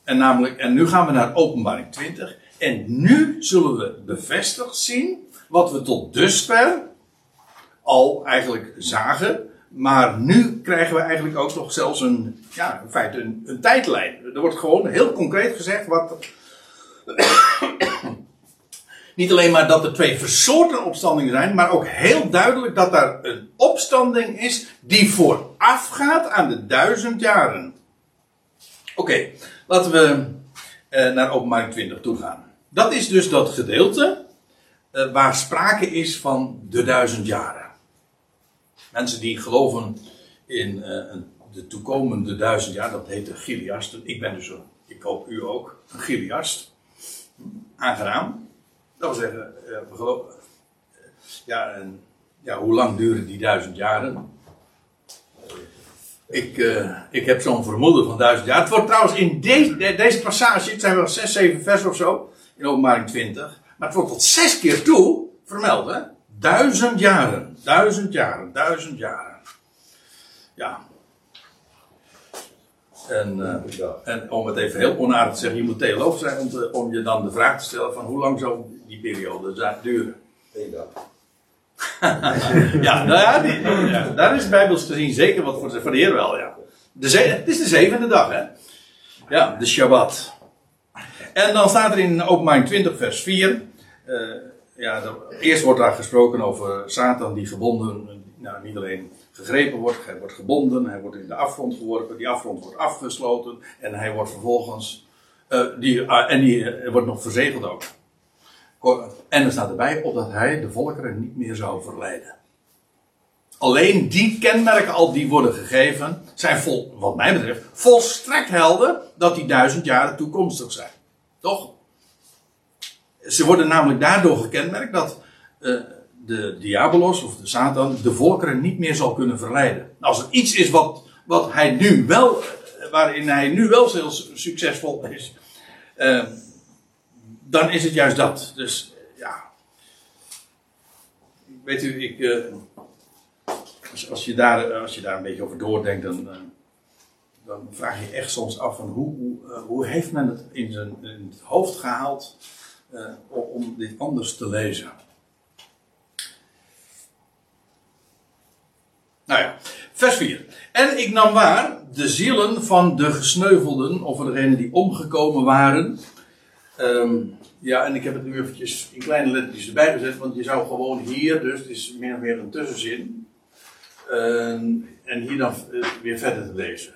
En, namelijk, en nu gaan we naar openbaring 20. En nu zullen we bevestigd zien wat we tot dusver al eigenlijk zagen. Maar nu krijgen we eigenlijk ook nog zelfs een, ja, in feite een, een tijdlijn. Er wordt gewoon heel concreet gezegd wat, [COUGHS] niet alleen maar dat er twee versoorten opstandingen zijn, maar ook heel duidelijk dat er een opstanding is die voorafgaat aan de duizend jaren. Oké, laten we eh, naar openbaring 20 toe gaan. Dat is dus dat gedeelte eh, waar sprake is van de duizend jaren. Mensen die geloven in eh, de toekomende duizend jaar, dat heet de Giliast. Ik ben dus, ik hoop u ook, een Giliast. Aangenaam. Dat wil zeggen, eh, we geloven, ja, en, ja, hoe lang duren die duizend jaren? Ik, ik heb zo'n vermoeden van duizend jaar. Het wordt trouwens in deze, deze passage, het zijn wel zes, zeven vers of zo, in openbaring 20. Maar het wordt tot zes keer toe vermeld, hè? Duizend jaren, duizend jaren, duizend jaren. Ja. En, uh, en om het even heel onaardig te zeggen, je moet theoloog zijn om, te, om je dan de vraag te stellen van hoe lang zou die periode duren. Eén dag. [LAUGHS] ja, nou ja, die, ja, daar is bijbels gezien zeker wat voor de, voor de Heer wel, ja. De ze- het is de zevende dag, hè. Ja, de Shabbat. En dan staat er in openbaring 20 vers 4... eh, ja, eerst wordt daar gesproken over Satan die gebonden, nou niet alleen gegrepen wordt, hij wordt gebonden, hij wordt in de afgrond geworpen, die afgrond wordt afgesloten en hij wordt vervolgens, eh, die, ah, en die eh, wordt nog verzegeld ook. En er staat erbij, opdat hij de volkeren niet meer zou verleiden. Alleen die kenmerken al die worden gegeven, zijn vol, wat mij betreft, volstrekt helder dat die duizend jaren toekomstig zijn. Toch? Ze worden namelijk daardoor gekenmerkt dat eh, de diabolos of de Satan de volkeren niet meer zal kunnen verleiden. Als er iets is wat, wat hij nu wel, eh, waarin hij nu wel heel su- succesvol is, eh, dan is het juist dat. Dus ja. Weet u, ik. als, als, je daar, als je daar een beetje over doordenkt, dan, dan vraag je echt soms af van hoe, hoe, hoe heeft men het in, zijn, in het hoofd gehaald eh, om- dit anders te lezen. Nou ja, vers 4. En ik nam waar de zielen van de gesneuvelden, of van degenen die omgekomen waren. Ehm, ja, en ik heb het nu eventjes in kleine lettertjes erbij gezet, want je zou gewoon hier, dus het is meer of meer een tussenzin. Ehm, en hier dan eh, weer verder te lezen.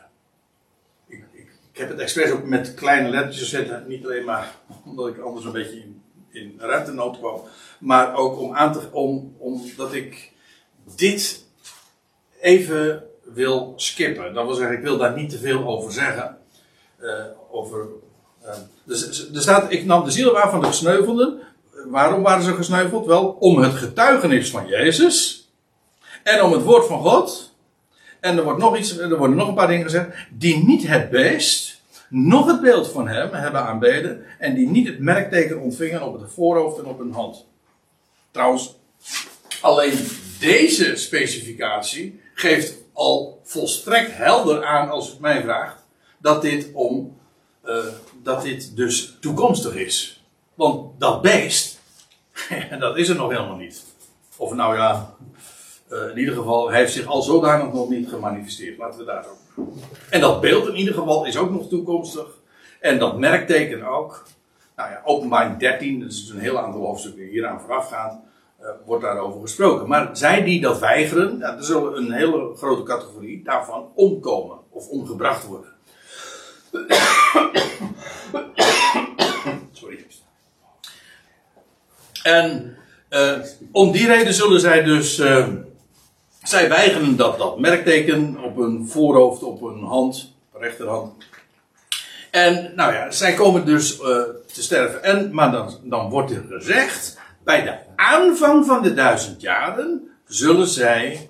Ik, heb het expres ook met kleine lettertjes gezet, niet alleen maar omdat ik anders een beetje in, in ruimtenood kwam, maar ook om aan te, om, omdat ik dit even wil skippen. Dat wil zeggen, ik wil daar niet te veel over zeggen. Eh, over, eh, dus, er staat, ik nam de ziel waar van de gesneuvelden. Waarom waren ze gesneuveld? Wel, om het getuigenis van Jezus. En om het woord van God. En er, wordt nog iets, er worden nog een paar dingen gezegd. Die niet het beest, nog het beeld van hem hebben aanbeden. En die niet het merkteken ontvingen op het voorhoofd en op hun hand. Trouwens, alleen deze specificatie geeft al volstrekt helder aan, als het mij vraagt, dat dit, om, eh, dat dit dus toekomstig is. Want dat beest, [LAUGHS] dat is er nog helemaal niet. Of nou ja, eh, in ieder geval, heeft zich al zodanig nog niet gemanifesteerd. Laten we daar zo. En dat beeld in ieder geval is ook nog toekomstig. En dat merkteken ook. Nou ja, openbaring 13, dat is een heel aantal hoofdstukken hieraan voorafgaand, eh, wordt daarover gesproken. Maar zij die dat weigeren, ja, er zullen een hele grote categorie daarvan omkomen of omgebracht worden. [COUGHS] Sorry. En eh, om die reden zullen zij dus. Zij weigeren dat, dat merkteken op hun voorhoofd, op hun hand, rechterhand. En nou ja, zij komen dus eh, te sterven. En, maar dan, dan wordt er gezegd, bij de aanvang van de duizend jaren zullen zij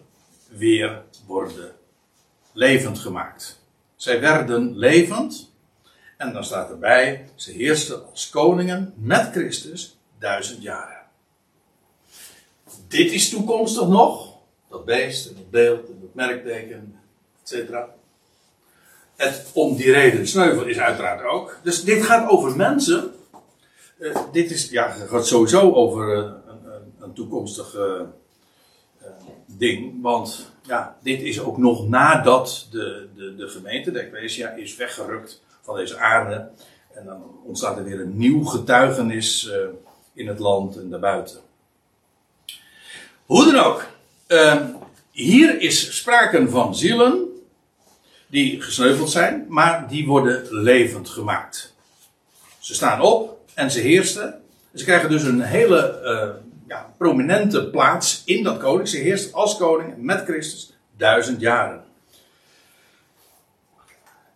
weer worden levend gemaakt. Zij werden levend. En dan staat erbij, ze heersten als koningen met Christus duizend jaren. Dit is toekomstig nog. Dat beest en dat beeld en dat merkteken, et cetera. Het om die reden sneuvel is uiteraard ook. Dus dit gaat over mensen. Eh, dit is, ja, gaat sowieso over eh, een, een, toekomstig eh, ding. Want ja, dit is ook nog nadat de, de, de gemeente, de Ecclesia, is weggerukt van deze aarde. En dan ontstaat er weer een nieuw getuigenis in het land en daarbuiten. Hoe dan ook. Eh, hier is sprake van zielen die gesneuveld zijn, maar die worden levend gemaakt. Ze staan op en ze heersten. Ze krijgen dus een hele eh, ja, prominente plaats in dat koning. Ze heerst als koning met Christus duizend jaren.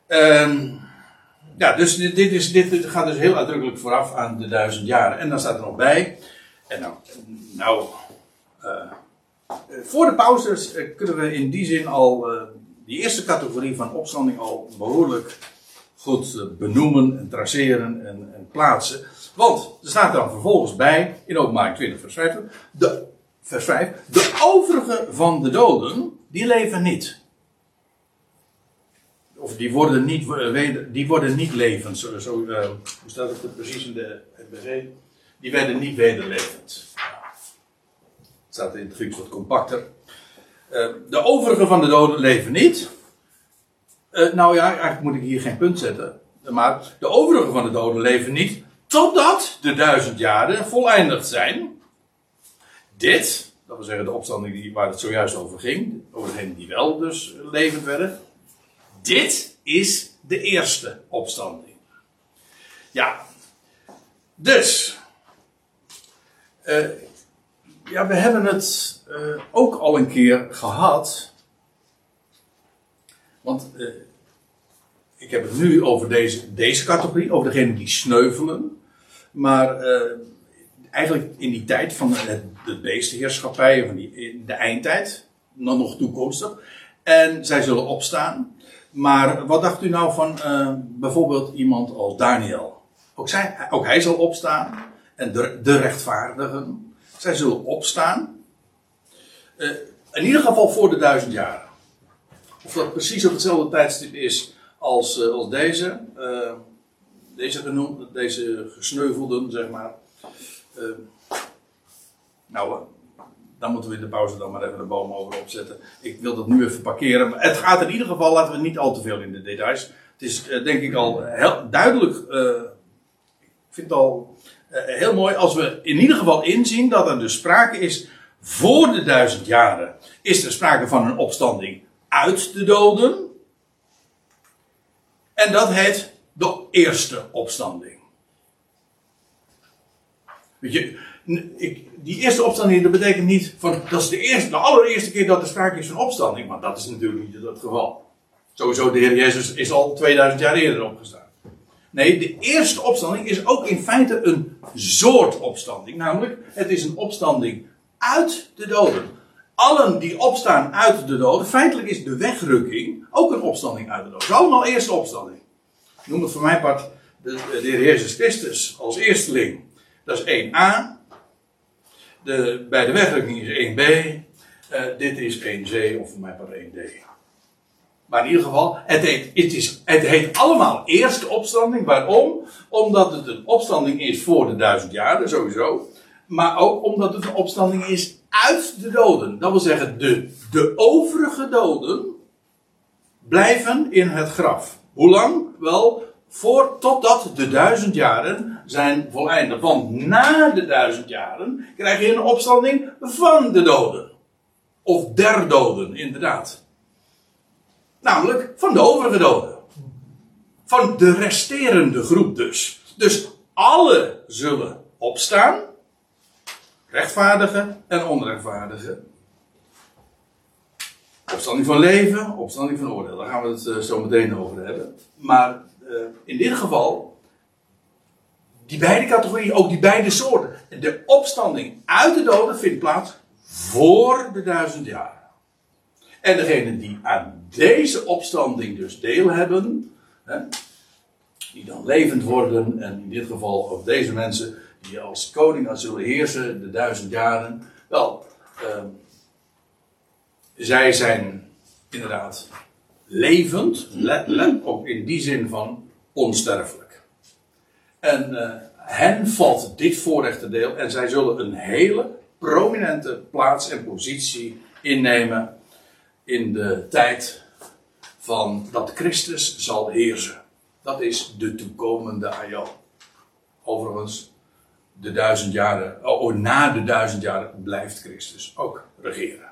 Ehm, ja, dus dit, dit, is, dit gaat dus heel uitdrukkelijk vooraf aan de duizend jaren. En dan staat er nog bij. En nou, nou eh, voor de pauzes eh, kunnen we in die zin al eh, die eerste categorie van opstanding al behoorlijk goed eh, benoemen en traceren en, en plaatsen. Want er staat dan vervolgens bij, in openbaring 20 vers 5, de, vers 5, de overige van de doden, die leven niet. Of die worden niet, eh, die worden niet levend. Zo, zo, eh, hoe staat het precies in de NBG? Die werden niet wederlevend. Staat in het Grieks wat compacter. Uh, de overigen van de doden leven niet. Uh, nou ja, eigenlijk moet ik hier geen punt zetten. Maar de overigen van de doden leven niet. Totdat de duizend jaren voleindigd zijn. Dit, dat wil zeggen de opstanding die, waar het zojuist over ging. Over degenen die wel dus levend werden. Dit is de eerste opstanding. Ja, dus. Uh, ja, we hebben het uh, ook al een keer gehad. Want uh, ik heb het nu over deze, deze categorie, over degenen die sneuvelen. Maar eigenlijk in die tijd van de, de beestenheerschappij, van die, in de eindtijd, dan nog toekomstig. En zij zullen opstaan. Maar wat dacht u nou van bijvoorbeeld iemand als Daniel? Ook, zij, ook hij zal opstaan. En de, de rechtvaardigen. Zij zullen opstaan. Uh, in ieder geval voor de duizend jaren. Of dat precies op hetzelfde tijdstip is als, uh, als deze. Uh, deze genoemd, deze gesneuvelden, zeg maar. nou, dan moeten we in de pauze dan maar even de boom over opzetten. Ik wil dat nu even parkeren. Maar het gaat in ieder geval, laten we niet al te veel in de details. Het is denk ik al heel duidelijk ik vind het al heel mooi als we in ieder geval inzien dat er dus sprake is voor de duizend jaren. Is er sprake van een opstanding uit de doden. En dat heet de eerste opstanding. Weet je, ik, die eerste opstanding, dat betekent niet dat is de, eerste, allereerste keer dat er sprake is van opstanding, maar dat is natuurlijk niet het geval. Sowieso, de Heer Jezus is al 2000 jaar eerder opgestaan. Nee, de eerste opstanding is ook in feite een soort opstanding. Namelijk, het is een opstanding uit de doden. Allen die opstaan uit de doden, feitelijk is de wegrukking ook een opstanding uit de doden. Het is allemaal eerste opstanding. Ik noem het voor mijn part de, de Heer Jezus Christus als eersteling. Dat is 1a. De, bij de wegrukking is 1b. Uh, eh, dit is 1c of voor mij part 1d. Maar in ieder geval, het heet, het, is, het heet allemaal eerste opstanding. Waarom? Omdat het een opstanding is voor de duizend jaren, sowieso. Maar ook omdat het een opstanding is uit de doden. Dat wil zeggen, de, de overige doden blijven in het graf. Hoe lang? Wel, voor, totdat de duizend jaren zijn voleindigd. Want na de duizend jaren krijg je een opstanding van de doden. Of der doden, inderdaad. Namelijk van de overige doden. Van de resterende groep dus. Dus alle zullen opstaan. Rechtvaardigen en onrechtvaardigen. Opstanding van leven, opstanding van oordeel. Daar gaan we het uh, zo meteen over hebben. Maar uh, in dit geval, die beide categorieën, ook die beide soorten. De opstanding uit de doden vindt plaats voor de duizend jaar. En degenen die aan deze opstanding dus deel hebben, hè, die dan levend worden, en in dit geval ook deze mensen die als koning zullen heersen de duizend jaren, wel, uh, zij zijn inderdaad levend, ook in die zin van onsterfelijk. En uh, hen valt dit voorrechte deel en zij zullen een hele prominente plaats en positie innemen in de tijd van dat Christus zal heersen. Dat is de toekomende aion. Overigens, de duizend jaren, oh, oh, na de duizend jaren blijft Christus ook regeren.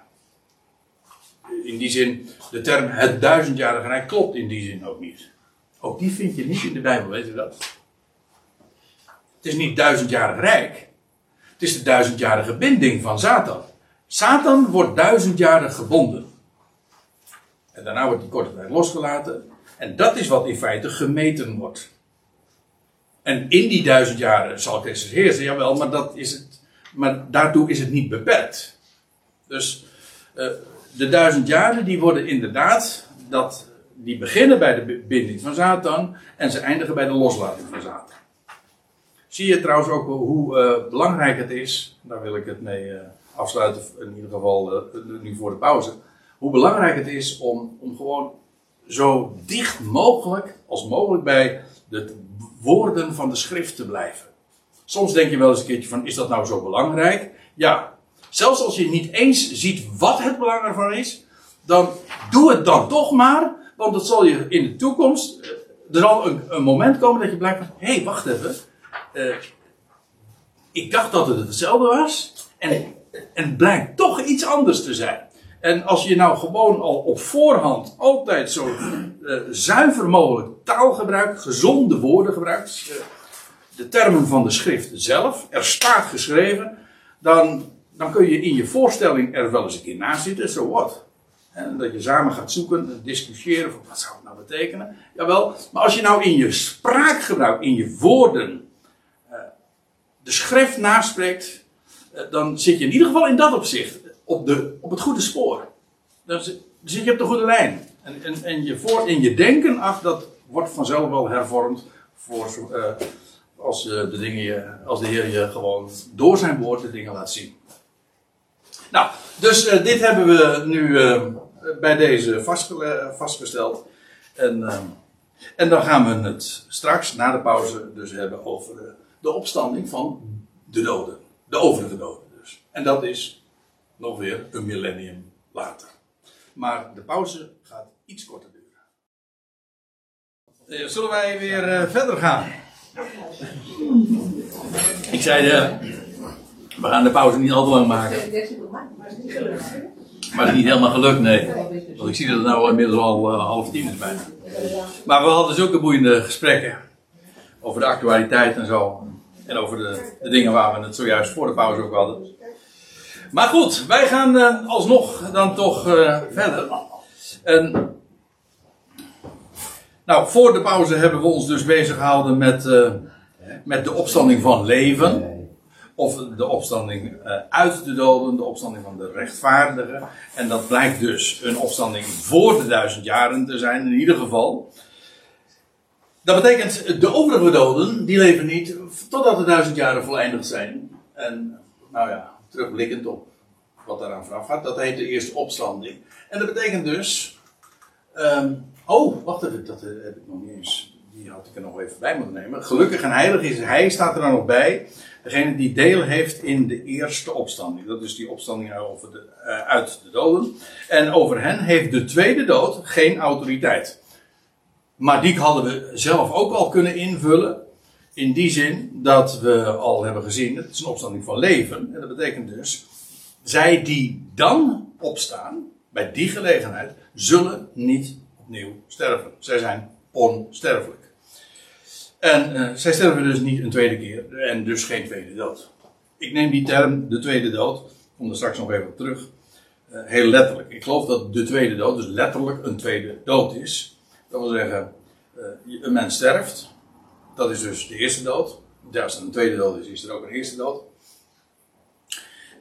In die zin, de term het duizendjarige rijk klopt in die zin ook niet. Ook die vind je niet in de Bijbel, weet je dat? Het is niet duizendjarig rijk. Het is de duizendjarige binding van Satan. Satan wordt duizendjarig gebonden. Daarna wordt die korte tijd losgelaten. En dat is wat in feite gemeten wordt. En in die duizend jaren zal Christus heersen, jawel, maar, dat is het, maar daartoe is het niet beperkt. Dus uh, de duizend jaren die worden inderdaad, dat, die beginnen bij de binding van Satan en ze eindigen bij de loslating van Satan. Zie je trouwens ook hoe uh, belangrijk het is, daar wil ik het mee uh, afsluiten, in ieder geval nu voor de pauze hoe belangrijk het is om, om gewoon zo dicht mogelijk als mogelijk bij de woorden van de schrift te blijven. Soms denk je wel eens een keertje van, is dat nou zo belangrijk? Ja, Zelfs als je niet eens ziet wat het belang ervan is, dan doe het dan toch maar. Want dat zal je in de toekomst. eh, Er zal een, een moment komen dat je blijkt van: hé, hey, wacht even. Eh, ik dacht dat het hetzelfde was. En, en het blijkt toch iets anders te zijn. En als je nou gewoon al op voorhand altijd zo eh, zuiver mogelijk taal gebruikt, gezonde woorden gebruikt, eh, de termen van de schrift zelf, er staat geschreven, dan, dan kun je in je voorstelling er wel eens een keer naast zitten, zo wat. En dat je samen gaat zoeken, discussiëren van wat zou het nou betekenen. Jawel, maar als je nou in je spraakgebruik, in je woorden, eh, de schrift naspreekt, dan zit je in ieder geval in dat opzicht op, de, op het goede spoor. Dan zit je op de goede lijn. En, en, en je voor, in je denken, ach, dat wordt vanzelf wel hervormd voor, eh, als, de dingen als de Heer je gewoon door zijn woord de dingen laat zien. Nou, dus eh, dit hebben we nu eh, bij deze vastgesteld. En, en dan gaan we het straks, na de pauze, dus hebben over de opstanding van de doden. De overige doden dus. En dat is nog weer een millennium later. Maar de pauze gaat iets korter duren. Eh, zullen wij weer eh, verder gaan? Ik zei, eh, we gaan de pauze niet al te lang maken. Maar het is niet helemaal gelukt, nee. Want ik zie dat het nou inmiddels al half tien is bijna. Maar we hadden zulke boeiende gesprekken. Over de actualiteit en zo. En over de, de dingen waar we het zojuist voor de pauze ook hadden. Maar goed, wij gaan eh, alsnog dan toch eh, verder. En, nou, voor de pauze hebben we ons dus bezig gehouden met, eh, met de opstanding van leven. Of de opstanding uit de doden, de opstanding van de rechtvaardigen. En dat blijkt dus een opstanding voor de duizend jaren te zijn, in ieder geval. Dat betekent, de overige doden, die leven niet totdat de duizend jaren voleindigd zijn. En, nou ja, terugblikkend op wat daaraan vooraf gaat, dat heet de eerste opstanding. En dat betekent dus. ehm, oh, wacht even, dat eh, heb ik nog niet eens. Die had ik er nog even bij moeten nemen. Gelukkig en heilig is hij, staat er dan nog bij. Degene die deel heeft in de eerste opstanding. Dat is die opstanding over de, eh, uit de doden. En over hen heeft de tweede dood geen autoriteit. Maar die hadden we zelf ook al kunnen invullen. In die zin dat we al hebben gezien, het is een opstanding van leven. En dat betekent dus, zij die dan opstaan, bij die gelegenheid, zullen niet opnieuw sterven. Zij zijn onsterfelijk. En eh, zij sterven dus niet een tweede keer en dus geen tweede dood. Ik neem die term de tweede dood, kom er straks nog even op terug, eh, heel letterlijk. Ik geloof dat de tweede dood dus letterlijk een tweede dood is. Dat wil zeggen, eh, een mens sterft, dat is dus de eerste dood. Ja, als er een tweede dood is, is er ook een eerste dood.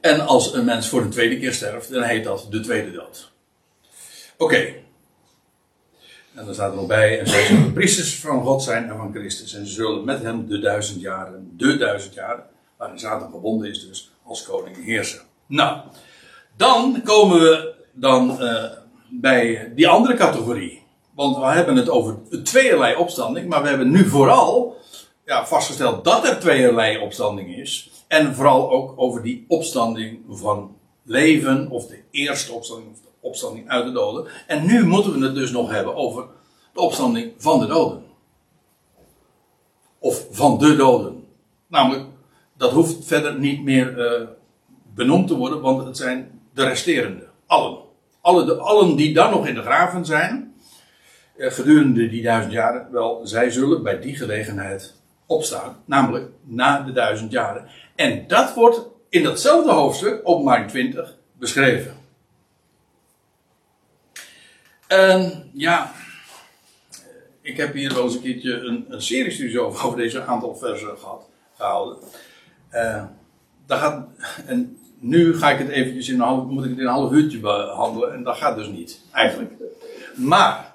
En als een mens voor een tweede keer sterft, dan heet dat de tweede dood. Oké. En dan staat er nog bij, en zij zullen priesters van God zijn en van Christus. En ze zullen met hem de duizend jaren, de duizend jaren, waarin Satan gebonden is dus, als koning heersen. Nou, dan komen we dan eh, bij die andere categorie. Want we hebben het over tweeërlei opstanding, maar we hebben nu vooral ja, vastgesteld dat er tweeërlei opstanding is. En vooral ook over die opstanding van leven, of de eerste opstanding, of de opstanding uit de doden. En nu moeten we het dus nog hebben over de opstanding van de doden. Of van de doden. Namelijk, dat hoeft verder niet meer eh, benoemd te worden, want het zijn de resterende. Allen. Alle, de, allen die dan nog in de graven zijn, gedurende die duizend jaren, wel, zij zullen bij die gelegenheid opstaan. Namelijk na de duizend jaren. En dat wordt in datzelfde hoofdstuk, openbaring 20, beschreven. En ja, ik heb hier wel eens een keertje een, een serie over, over deze aantal versen gehad, gehouden. Eh, daar gaat, en nu ga ik het eventjes in een half, moet ik het in een half uurtje behandelen en dat gaat dus niet, eigenlijk. Maar,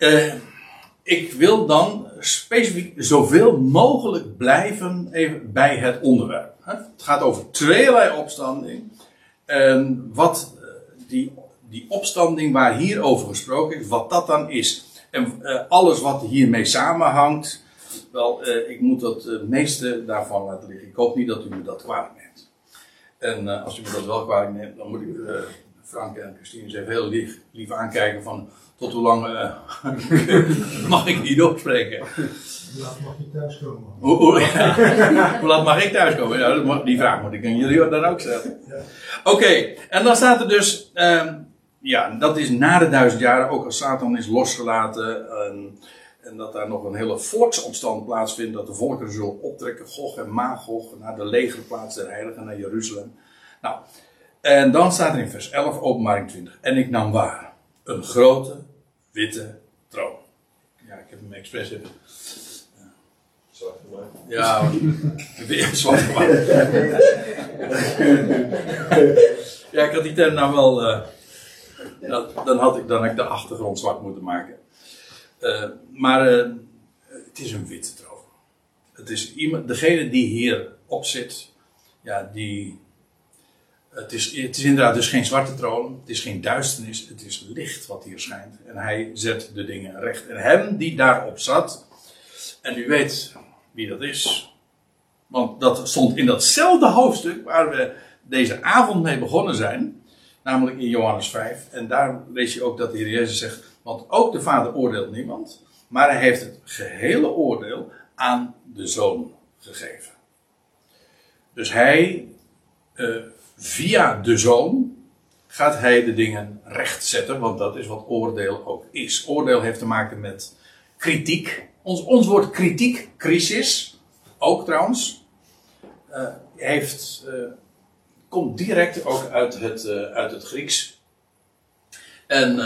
eh, ik wil dan specifiek zoveel mogelijk blijven even bij het onderwerp. Het gaat over tweeërlei opstanding. En wat eh, die, die opstanding waar hier over gesproken is, wat dat dan is. En eh, alles wat hiermee samenhangt, wel, ik moet dat meeste daarvan laten liggen. Ik hoop niet dat u me dat kwalijk neemt. En als u me dat wel kwalijk neemt, dan moet ik Frank en Christine even heel lief, lief aankijken van tot hoe lang uh, [LAUGHS] mag ik niet opspreken. Hoe laat mag je thuiskomen? Hoe, ja. [LAUGHS] hoe laat mag ik thuiskomen? Ja, die vraag moet ik aan jullie dan ook stellen. Ja. Oké, en dan staat er dus, um, ja, dat is na de duizend jaren, ook als Satan is losgelaten. En, en dat daar nog een hele volksopstand plaatsvindt, dat de volkeren zullen optrekken, Gog en Magog, naar de legerplaats der heiligen, naar Jeruzalem. Nou, en dan staat er in vers 11, openbaring 20. En ik nam waar, een grote, witte troon. Ja, ik heb hem expres even. Zwart gemaakt. Ja, [LAUGHS] weer zwart gemaakt. [LAUGHS] ja, ik had die term nou wel. Uh, dat, dan, had ik, dan had ik de achtergrond zwart moeten maken. Uh, maar uh, het is een witte troon. Het is iemand, degene die hier op zit, ja, die. Het is, het is inderdaad dus geen zwarte troon, het is geen duisternis, het is licht wat hier schijnt. En hij zet de dingen recht. En hem die daarop zat, en u weet wie dat is, want dat stond in datzelfde hoofdstuk waar we deze avond mee begonnen zijn, namelijk in Johannes 5. En daar lees je ook dat de Heer Jezus zegt, want ook de Vader oordeelt niemand, maar hij heeft het gehele oordeel aan de Zoon gegeven. Dus hij, uh, via de Zoon, gaat hij de dingen rechtzetten, want dat is wat oordeel ook is. Oordeel heeft te maken met kritiek. Ons, ons woord kritiek, crisis, ook trouwens, uh, heeft, uh, komt direct ook uit het, uh, uit het Grieks. En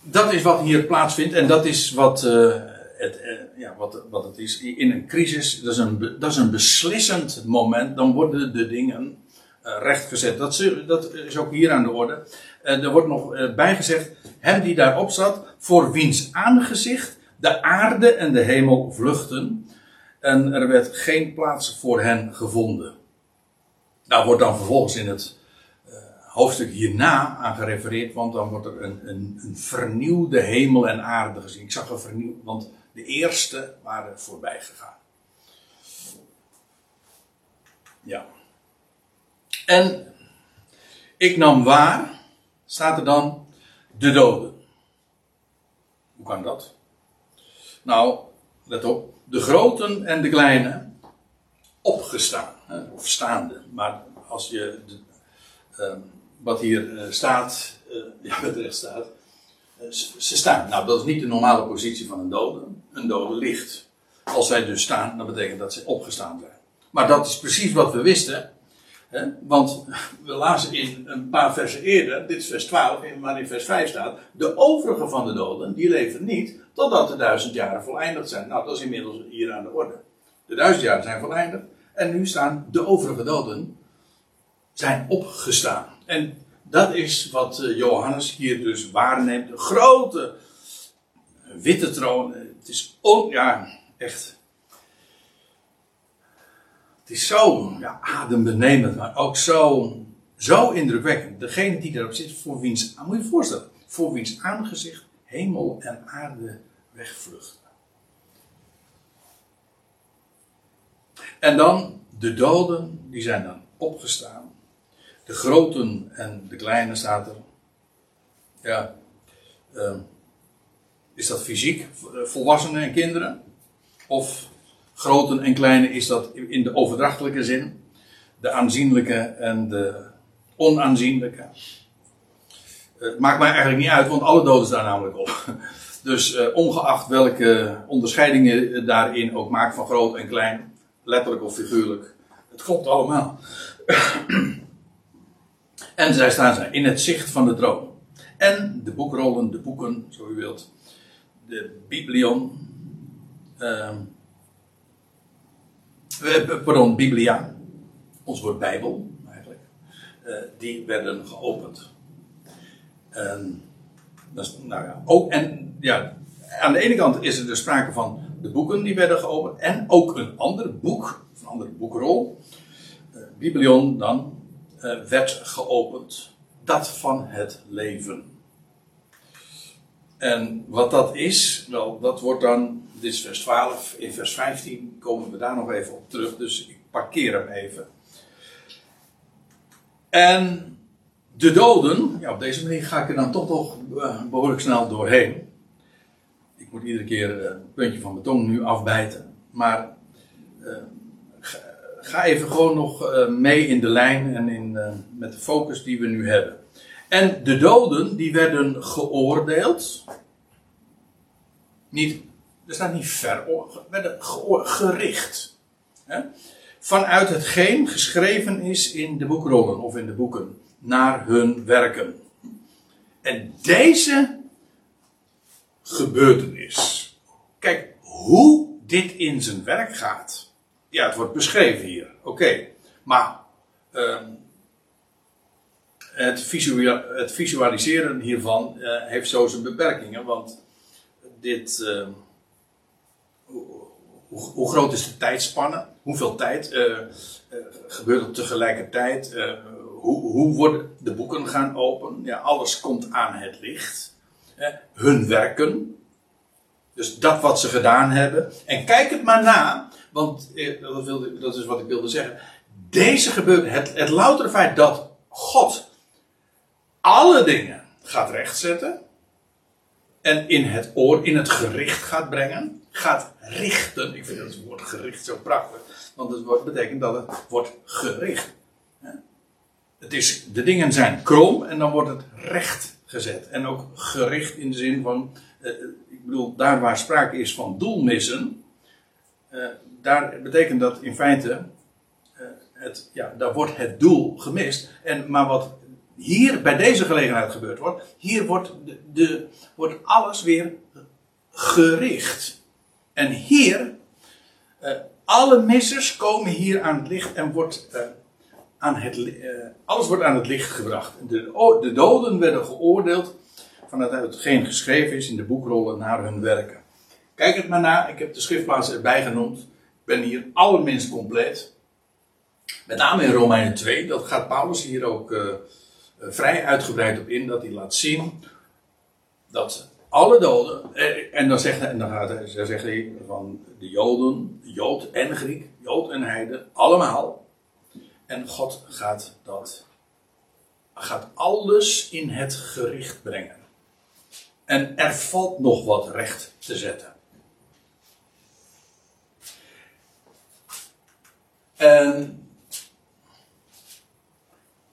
dat is wat hier plaatsvindt en dat is wat, het, ja, wat, wat het is. In een crisis, dat is een, dat is een beslissend moment, dan worden de dingen rechtgezet. Dat is, dat is ook hier aan de orde. er wordt nog bijgezegd, hem die daarop zat, voor wiens aangezicht de aarde en de hemel vluchten. En er werd geen plaats voor hen gevonden. Daar wordt dan vervolgens in het hoofdstuk hierna aan gerefereerd, want dan wordt er een, een, een, vernieuwde hemel en aarde gezien. Ik zag een vernieuwd, want de eerste waren voorbij gegaan. Ja. En ik nam waar, staat er dan, de doden. Hoe kan dat? Nou, let op. De groten en de kleine opgestaan. Of staande. Maar als je de, uh, wat hier uh, staat, uh, [LAUGHS] ja, wat er staat. Eh, ze staan. Nou, dat is niet de normale positie van een dode. Een dode ligt. Als zij dus staan, dan betekent dat ze opgestaan zijn. Maar dat is precies wat we wisten. Hè? Want we lazen in een paar versen eerder, dit is vers 12, maar in vers 5 staat: De overige van de doden, die leven niet totdat de duizend jaren voleindigd zijn. Nou, dat is inmiddels hier aan de orde. De duizend jaren zijn voleindigd. En nu staan de overige doden zijn opgestaan. En dat is wat Johannes hier dus waarneemt. De grote witte troon. Het is ook, ja, echt. Het is zo ja, adembenemend, maar ook zo, zo indrukwekkend. Degene die daarop zit, voor wiens, moet je je voorstellen, voor wiens aangezicht hemel en aarde wegvluchten. En dan de doden, die zijn dan opgestaan. De groten en de kleine staat er. Ja. Uh, is dat fysiek, volwassenen en kinderen? Of groten en kleine is dat in de overdrachtelijke zin? De aanzienlijke en de onaanzienlijke? Het maakt mij eigenlijk niet uit, want alle doden staan namelijk op. [LAUGHS] Dus uh, ongeacht welke onderscheiding je daarin ook maakt van groot en klein, letterlijk of figuurlijk, het klopt allemaal. [CLEARS THROAT] en zij staan in het zicht van de troon. En de boekrollen, de boeken, zo u wilt, de biblion, uh, pardon, biblia, ons woord bijbel eigenlijk, uh, die werden geopend. En, nou ja, ook, en ja, aan de ene kant is er dus sprake van de boeken die werden geopend. En ook een ander boek, een andere boekrol, uh, Biblion dan, werd geopend. Dat van het leven. En wat dat is, wel, dat wordt dan, dit is vers 12, in vers 15 komen we daar nog even op terug. Dus ik parkeer hem even. En de doden, ja, op deze manier ga ik er dan toch nog eh, behoorlijk snel doorheen. Ik moet iedere keer eh, een puntje van mijn tong nu afbijten. Maar eh, ga, even gewoon nog eh, mee in de lijn en in, eh, met de focus die we nu hebben. En de doden die werden geoordeeld. Niet, er staat niet veroordeeld, werden gericht. Hè? Vanuit hetgeen geschreven is in de boekrollen of in de boeken. Naar hun werken. En deze gebeurtenis. Kijk, hoe dit in zijn werk gaat. Ja, het wordt beschreven hier. Oké. Maar ehm, het, het visualiseren hiervan eh, heeft zo zijn beperkingen. Want dit. ehm, hoe, hoe, groot is de tijdspanne? Hoeveel tijd eh, gebeurt er tegelijkertijd? Hoe, hoe worden de boeken gaan open? Ja, alles komt aan het licht. Hun werken. Dus dat wat ze gedaan hebben. En kijk het maar na. Want eh, dat, dat is wat ik wilde zeggen. Deze gebeurt. Het, het loutere feit dat God alle dingen gaat rechtzetten. En in het oor, in het gericht gaat brengen. Gaat richten. Ik vind het woord gericht zo prachtig. Want het betekent dat het wordt gericht. Het is, de dingen zijn krom en dan wordt het recht gezet. En ook gericht in de zin van. eh, ik bedoel, daar waar sprake is van doelmissen. Daar betekent dat in feite. eh, het, ja, daar wordt het doel gemist. En, maar wat hier bij deze gelegenheid gebeurd wordt. Hier wordt, de, de, wordt alles weer gericht. En hier. eh, alle missers komen hier aan het licht en wordt. eh, aan het, alles wordt aan het licht gebracht. De, de doden werden geoordeeld vanuit hetgeen geschreven is in de boekrollen naar hun werken. Kijk het maar na, ik heb de schriftplaatsen erbij genoemd. Ben hier allerminst compleet. Met name in Romeinen 2, dat gaat Paulus hier ook eh, eh, vrij uitgebreid op in, dat hij laat zien dat alle doden, eh, en dan zegt hij, en dan gaat hij, zegt hij van de Joden, Jood en Griek, Jood en Heiden, allemaal. En God gaat dat, gaat alles in het gericht brengen. En er valt nog wat recht te zetten. En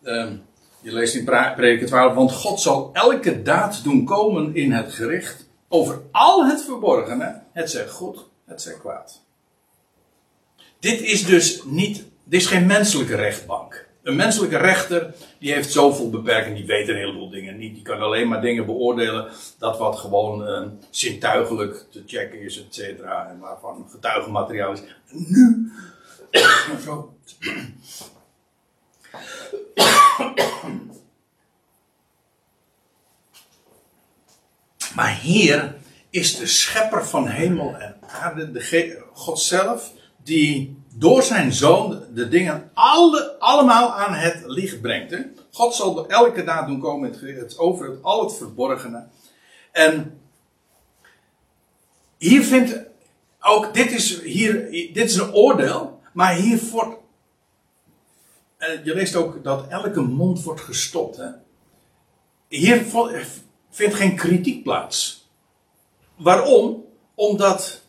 ehm, je leest in Prediker 12, want God zal elke daad doen komen in het gericht over al het verborgene, het zij goed, het zij kwaad. Dit is dus niet, dit is geen menselijke rechtbank. Een menselijke rechter, die heeft zoveel beperkingen, die weet een heleboel dingen niet. Die kan alleen maar dingen beoordelen, dat wat gewoon eh, zintuigelijk te checken is, et cetera. En waarvan getuigenmateriaal is. Nu, Maar hier is de schepper van hemel en aarde, de God zelf, die door zijn zoon de dingen alle, allemaal aan het licht brengt. Hè? God zal er elke daad doen komen, het, het over het, al het verborgene. En hier vindt ook, dit is, hier, dit is een oordeel, maar hier eh, je leest ook dat elke mond wordt gestopt. Hè? Hier vindt geen kritiek plaats. Waarom? Omdat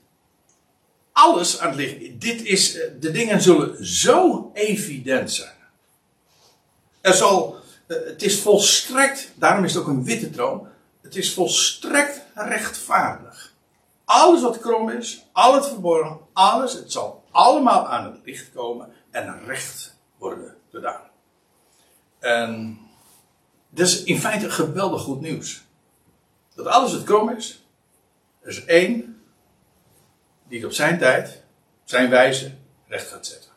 alles aan het licht. Dit is, eh, de dingen zullen zo evident zijn. Er zal, eh, het is volstrekt, daarom is het ook een witte troon. Het is volstrekt rechtvaardig. Alles wat krom is, al het verborgen, alles, het zal allemaal aan het licht komen en recht worden gedaan. En dat is in feite geweldig goed nieuws. Dat alles wat krom is, er is één die het op zijn tijd, zijn wijze, recht gaat zetten.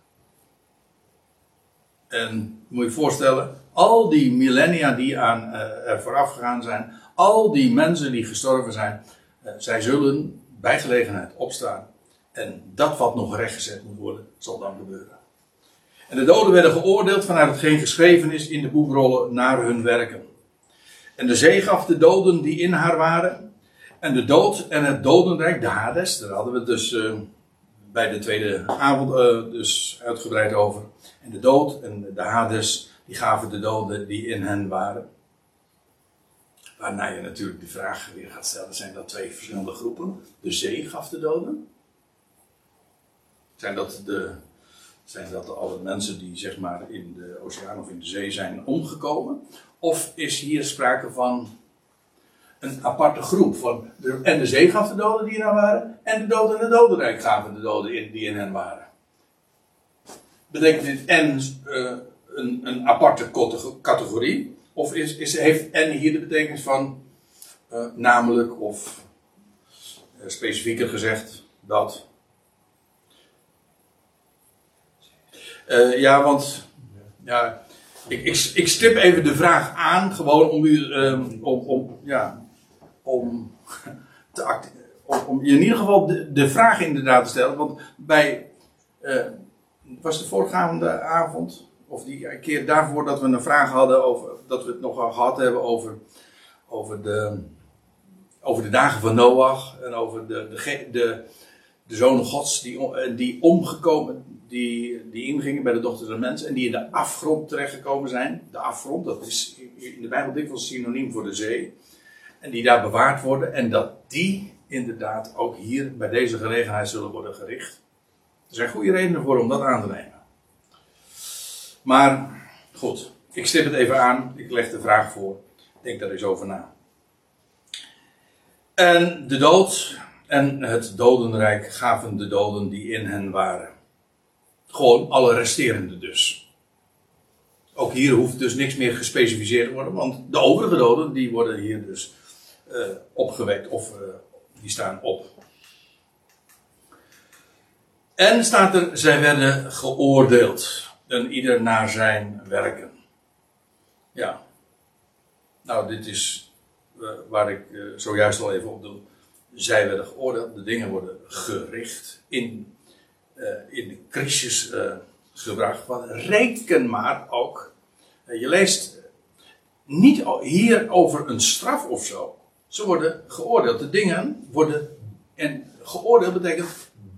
En moet je voorstellen, al die millennia die aan, eh, er vooraf gegaan zijn, al die mensen die gestorven zijn, eh, zij zullen bij gelegenheid opstaan. En dat wat nog rechtgezet moet worden, zal dan gebeuren. En de doden werden geoordeeld vanuit hetgeen geschreven is in de boekrollen naar hun werken. En de zee gaf de doden die in haar waren. En de dood en het dodenrijk, de Hades, daar hadden we het dus eh, bij de tweede avond eh, dus uitgebreid over. En de dood en de Hades, die gaven de doden die in hen waren. Waarna je natuurlijk de vraag weer gaat stellen: zijn dat twee verschillende groepen? De zee gaf de doden. Zijn dat, de, zijn dat alle mensen die zeg maar in de oceaan of in de zee zijn omgekomen? Of is hier sprake van een aparte groep? Van de, en de zee gaf de doden die in hen waren, en de doden en het dodenrijk gaven de doden in, die in hen waren. Betekent dit en uh, een, een aparte categorie? Of is, is, heeft en hier de betekenis van uh, namelijk of uh, specifieker gezegd dat? Uh, ja, want ja, ik, ik, ik, stip even de vraag aan, gewoon om u, um, om, om, ja, om, [LAUGHS] te om, om in ieder geval de, de vraag inderdaad te stellen. Want bij, was de voorgaande avond, of die keer daarvoor dat we een vraag hadden over, dat we het nogal gehad hebben over, over, de, over de dagen van Noach en over de, de, de, de zonen gods die, die omgekomen, die, die ingingen bij de dochter des mensen en die in de afgrond terechtgekomen zijn. De afgrond, dat is in de Bijbel dikwijls synoniem voor de zee. En die daar bewaard worden en dat die inderdaad ook hier bij deze gelegenheid zullen worden gericht. Er zijn goede redenen voor om dat aan te nemen. Maar goed, ik stip het even aan. Ik leg de vraag voor. Denk daar eens over na. En de dood en het dodenrijk gaven de doden die in hen waren. Gewoon alle resterende dus. Ook hier hoeft dus niks meer gespecificeerd te worden, want de overige doden die worden hier dus uh, opgewekt of uh, die staan op. En staat er, zij werden geoordeeld. En ieder naar zijn werken. Ja. Nou, dit is uh, waar ik zojuist al even op doe. Zij werden geoordeeld, de dingen worden gericht, in, in de crisis gebracht. Want reken maar ook. je leest niet hier over een straf of zo. Ze worden geoordeeld. De dingen worden. En geoordeeld betekent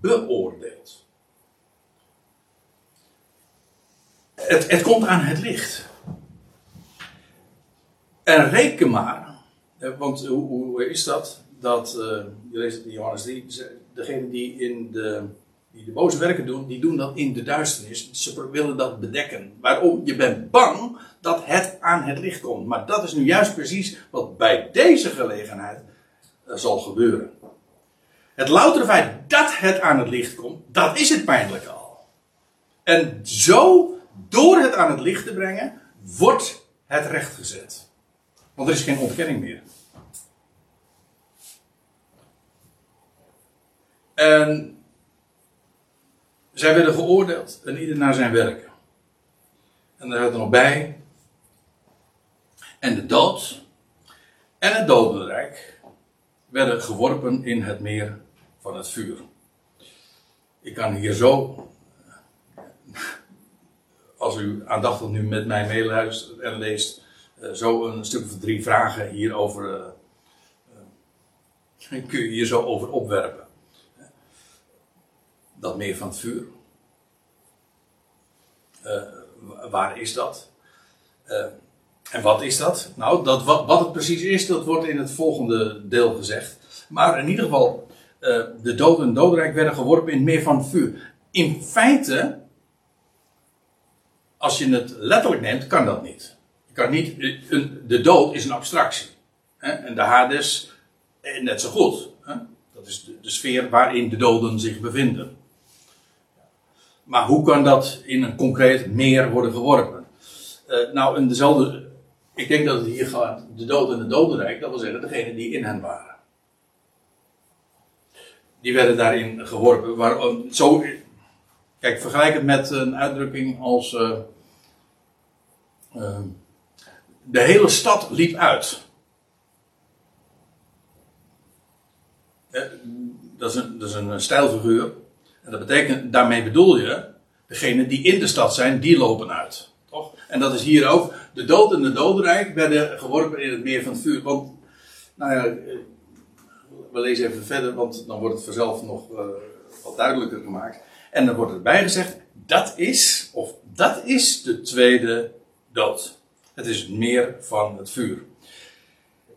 beoordeeld. Het, het komt aan het licht. En reken maar, want hoe, hoe is dat? Dat, je leest het in Johannes 3, degene die, in de, die de boze werken doen, die doen dat in de duisternis. Ze willen dat bedekken. Waarom? Je bent bang dat het aan het licht komt. Maar dat is nu juist precies wat bij deze gelegenheid uh, zal gebeuren. Het loutere feit dat het aan het licht komt, dat is het pijnlijk al. En zo, door het aan het licht te brengen, wordt het recht gezet. Want er is geen ontkenning meer. En zij werden geoordeeld en ieder naar zijn werken. En daar had er nog bij. En de dood en het dodenrijk werden geworpen in het meer van het vuur. Ik kan hier zo, als u aandachtig nu met mij meeluistert en leest, uh, zo een stuk of drie vragen hierover, uh, uh, kun je hier zo over opwerpen. Dat meer van vuur. waar is dat? en wat is dat? Nou, dat, wat, het precies is, dat wordt in het volgende deel gezegd. Maar in ieder geval, uh, de dood en doodrijk werden geworpen in het meer van vuur. In feite, als je het letterlijk neemt, kan dat niet. Je kan niet een, de dood is een abstractie. Hè? En de Hades eh, net zo goed. Hè? Dat is de, sfeer waarin de doden zich bevinden. Maar hoe kan dat in een concreet meer worden geworpen? Uh, nou, in dezelfde. Ik denk dat het hier gaat. De dood en de dodenrijk, dat wil zeggen degene die in hen waren die werden daarin geworpen. Waar, eh, zo, kijk, vergelijk het met een uitdrukking als. Uh, de hele stad liep uit. Dat is een, dat is een stijlfiguur. En dat betekent, daarmee bedoel je, degenen die in de stad zijn, die lopen uit. Toch? En dat is hier ook. De dood en de dodenrijk werden geworpen in het meer van het vuur. Want, nou ja, we lezen even verder, want dan wordt het vanzelf nog uh, wat duidelijker gemaakt. En dan wordt erbij gezegd, dat is, of dat is de tweede dood. Het is het meer van het vuur.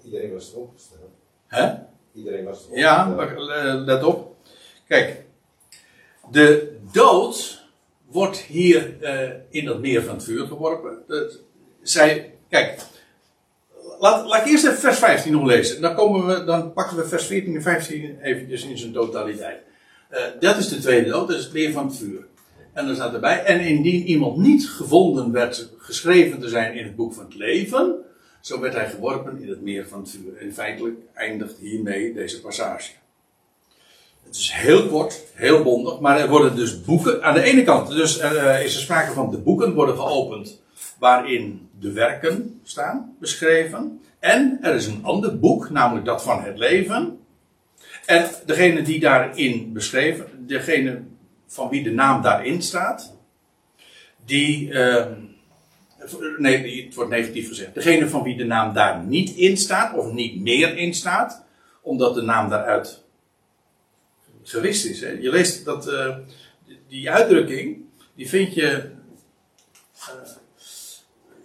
Iedereen was erop gesteld. Hè? Iedereen was erop Ja, eh, let op. Kijk, de dood wordt hier eh, in dat meer van het vuur geworpen. De- zij, kijk, laat, laat ik eerst even vers 15 nog lezen. Dan, komen we, dan pakken we vers 14 en 15 eventjes in zijn totaliteit. Eh, dat is de tweede dood, dat is het meer van het vuur. En dan staat erbij, en indien iemand niet gevonden werd geschreven te zijn in het boek van het leven, zo werd hij geworpen in het meer van het vuur. En feitelijk eindigt hiermee deze passage. Het is heel kort, heel bondig, maar er worden dus boeken, aan de ene kant dus eh, is er sprake van de boeken worden geopend waarin de werken staan, beschreven. En er is een ander boek, namelijk dat van het leven. En degene die daarin beschreven, degene van wie de naam daarin staat, die, eh, nee, het wordt negatief gezegd. Degene van wie de naam daar niet in staat, of niet meer in staat, omdat de naam daaruit gewist is. Hè. Je leest dat, eh, die uitdrukking, die vind je, eh,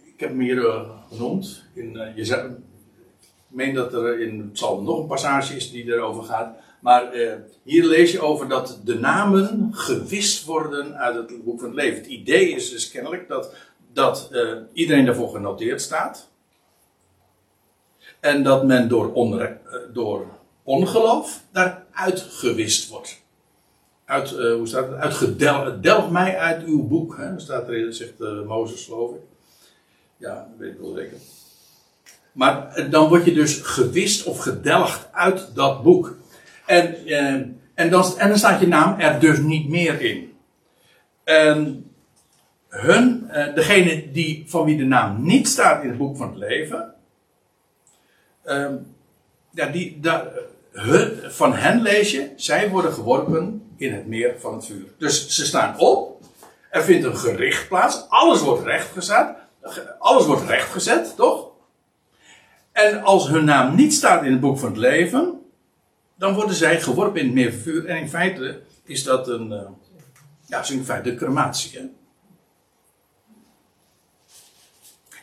ik heb hem hier eh, genoemd, je ik meen dat er in Psalm nog een passage is die erover gaat. Maar hier lees je over dat de namen gewist worden uit het boek van het leven. Het idee is dus kennelijk dat, dat iedereen daarvoor genoteerd staat. En dat men door, onre- door ongeloof daaruit gewist wordt. Uit, eh, hoe staat het? Uitgedel, delg mij uit uw boek. Hè? Staat er, zegt eh, Mozes, geloof ik. Ja, dat weet ik wel zeker. Maar eh, dan word je dus gewist of gedelgd uit dat boek. En, en, dan, en dan staat je naam er dus niet meer in. En hun, eh, degene die, van wie de naam niet staat in het boek van het leven. ehm, ja, die, daar, hun, van hen lees je, zij worden geworpen in het meer van het vuur. Dus ze staan op, er vindt een gericht plaats, alles wordt rechtgezet, alles wordt rechtgezet, toch? En als hun naam niet staat in het boek van het leven, dan worden zij geworpen in het meer van vuur. En in feite is dat een, eh, ja, is in feite crematie. Hè?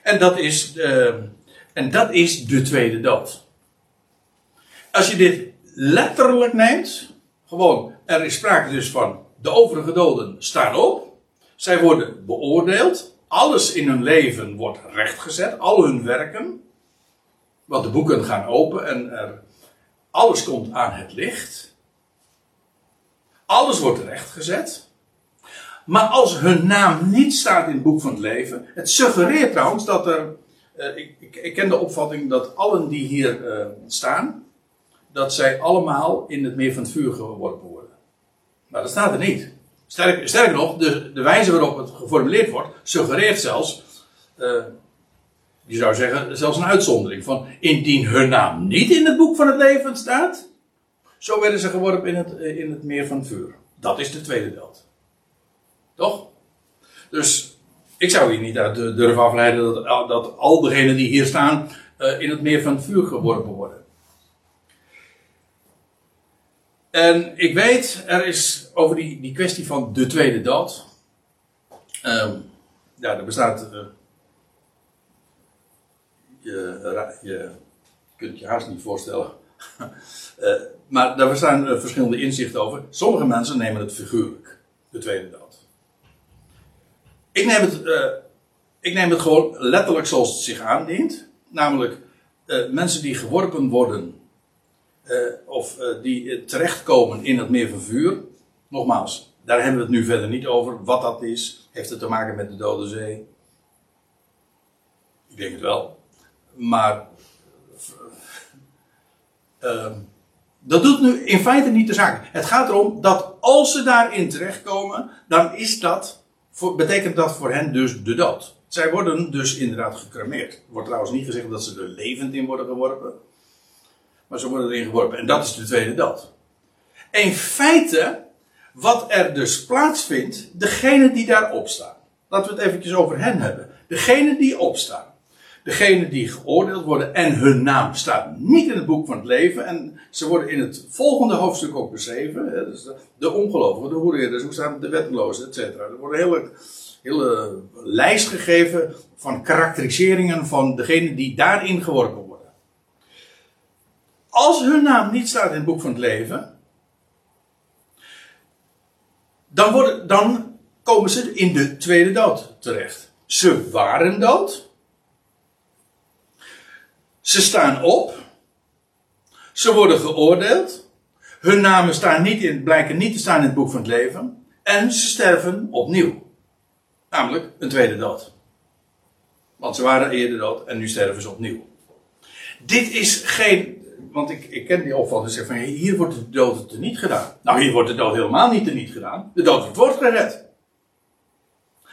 En dat is, eh, en dat is de tweede dood. Als je dit letterlijk neemt, gewoon, er is sprake dus van de overige doden staan op, zij worden beoordeeld, alles in hun leven wordt rechtgezet, al hun werken, want de boeken gaan open en er, alles komt aan het licht, alles wordt rechtgezet. Maar als hun naam niet staat in het boek van het leven, het suggereert trouwens dat er, eh, ik, ik, ik ken de opvatting dat allen die hier eh, staan, dat zij allemaal in het meer van het vuur geworpen worden. Maar dat staat er niet. Sterker, sterker nog, de, de wijze waarop het geformuleerd wordt, suggereert zelfs, eh, je zou zeggen, zelfs een uitzondering van, indien hun naam niet in het boek van het leven staat, zo werden ze geworpen in het, eh, in het meer van het vuur. Dat is de tweede dood. Toch? Dus ik zou hier niet uit durven afleiden dat, dat al degenen die hier staan eh, in het meer van het vuur geworpen worden. En ik weet, er is over die, die kwestie van de tweede dood. ehm, ja, er bestaat. eh, je, je kunt je haast niet voorstellen. [LAUGHS] Eh, maar daar bestaan eh, verschillende inzichten over. Sommige mensen nemen het figuurlijk, de tweede dood. Ik neem het, ik neem het gewoon letterlijk zoals het zich aandient. Namelijk mensen die geworpen worden of eh, die eh, terechtkomen in het meer van vuur. Nogmaals, daar hebben we het nu verder niet over. Wat dat is, heeft het te maken met de Dode Zee? Ik denk het wel. Maar eh, dat doet nu in feite niet de zaak. Het gaat erom dat als ze daarin terechtkomen, dan is dat, betekent dat voor hen dus de dood. Zij worden dus inderdaad gecremeerd. Er wordt trouwens niet gezegd dat ze er levend in worden geworpen. Maar worden erin geworpen. En dat is de tweede dood. In feite, wat er dus plaatsvindt, degene die daar opstaan. Laten we het eventjes over hen hebben. Degene die opstaan. degenen die geoordeeld worden en hun naam staat niet in het boek van het leven. En ze worden in het volgende hoofdstuk ook beschreven. Dus de, ongelovigen, de hoereerders, hoe staat het, de wettelozen, et cetera. Er wordt een hele, hele lijst gegeven van karakteriseringen van degenen die daarin geworpen. Als hun naam niet staat in het boek van het leven, dan, worden, dan komen ze in de tweede dood terecht. Ze waren dood. Ze staan op. Ze worden geoordeeld. Hun namen staan niet in, blijken niet te staan in het boek van het leven. En ze sterven opnieuw. Namelijk een tweede dood. Want ze waren eerder dood en nu sterven ze opnieuw. Dit is geen. Want ik, ik ken die opvatting. Zeg van hier wordt de dood er niet gedaan. Nou, hier wordt de dood helemaal niet er niet gedaan. De dood wordt voortgered.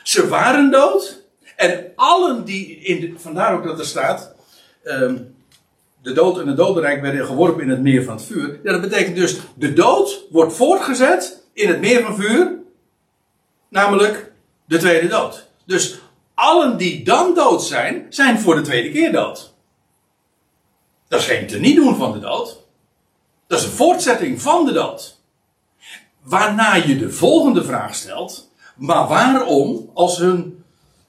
Ze waren dood. En allen die in vandaar ook dat er staat. ehm, de dood en het dodenrijk werden geworpen in het meer van het vuur. Ja, dat betekent dus de dood wordt voortgezet in het meer van vuur. Namelijk de tweede dood. Dus allen die dan dood zijn, zijn voor de tweede keer dood. Dat is geen teniet doen van de dood. Dat is een voortzetting van de dood. Waarna je de volgende vraag stelt. Maar waarom, als hun,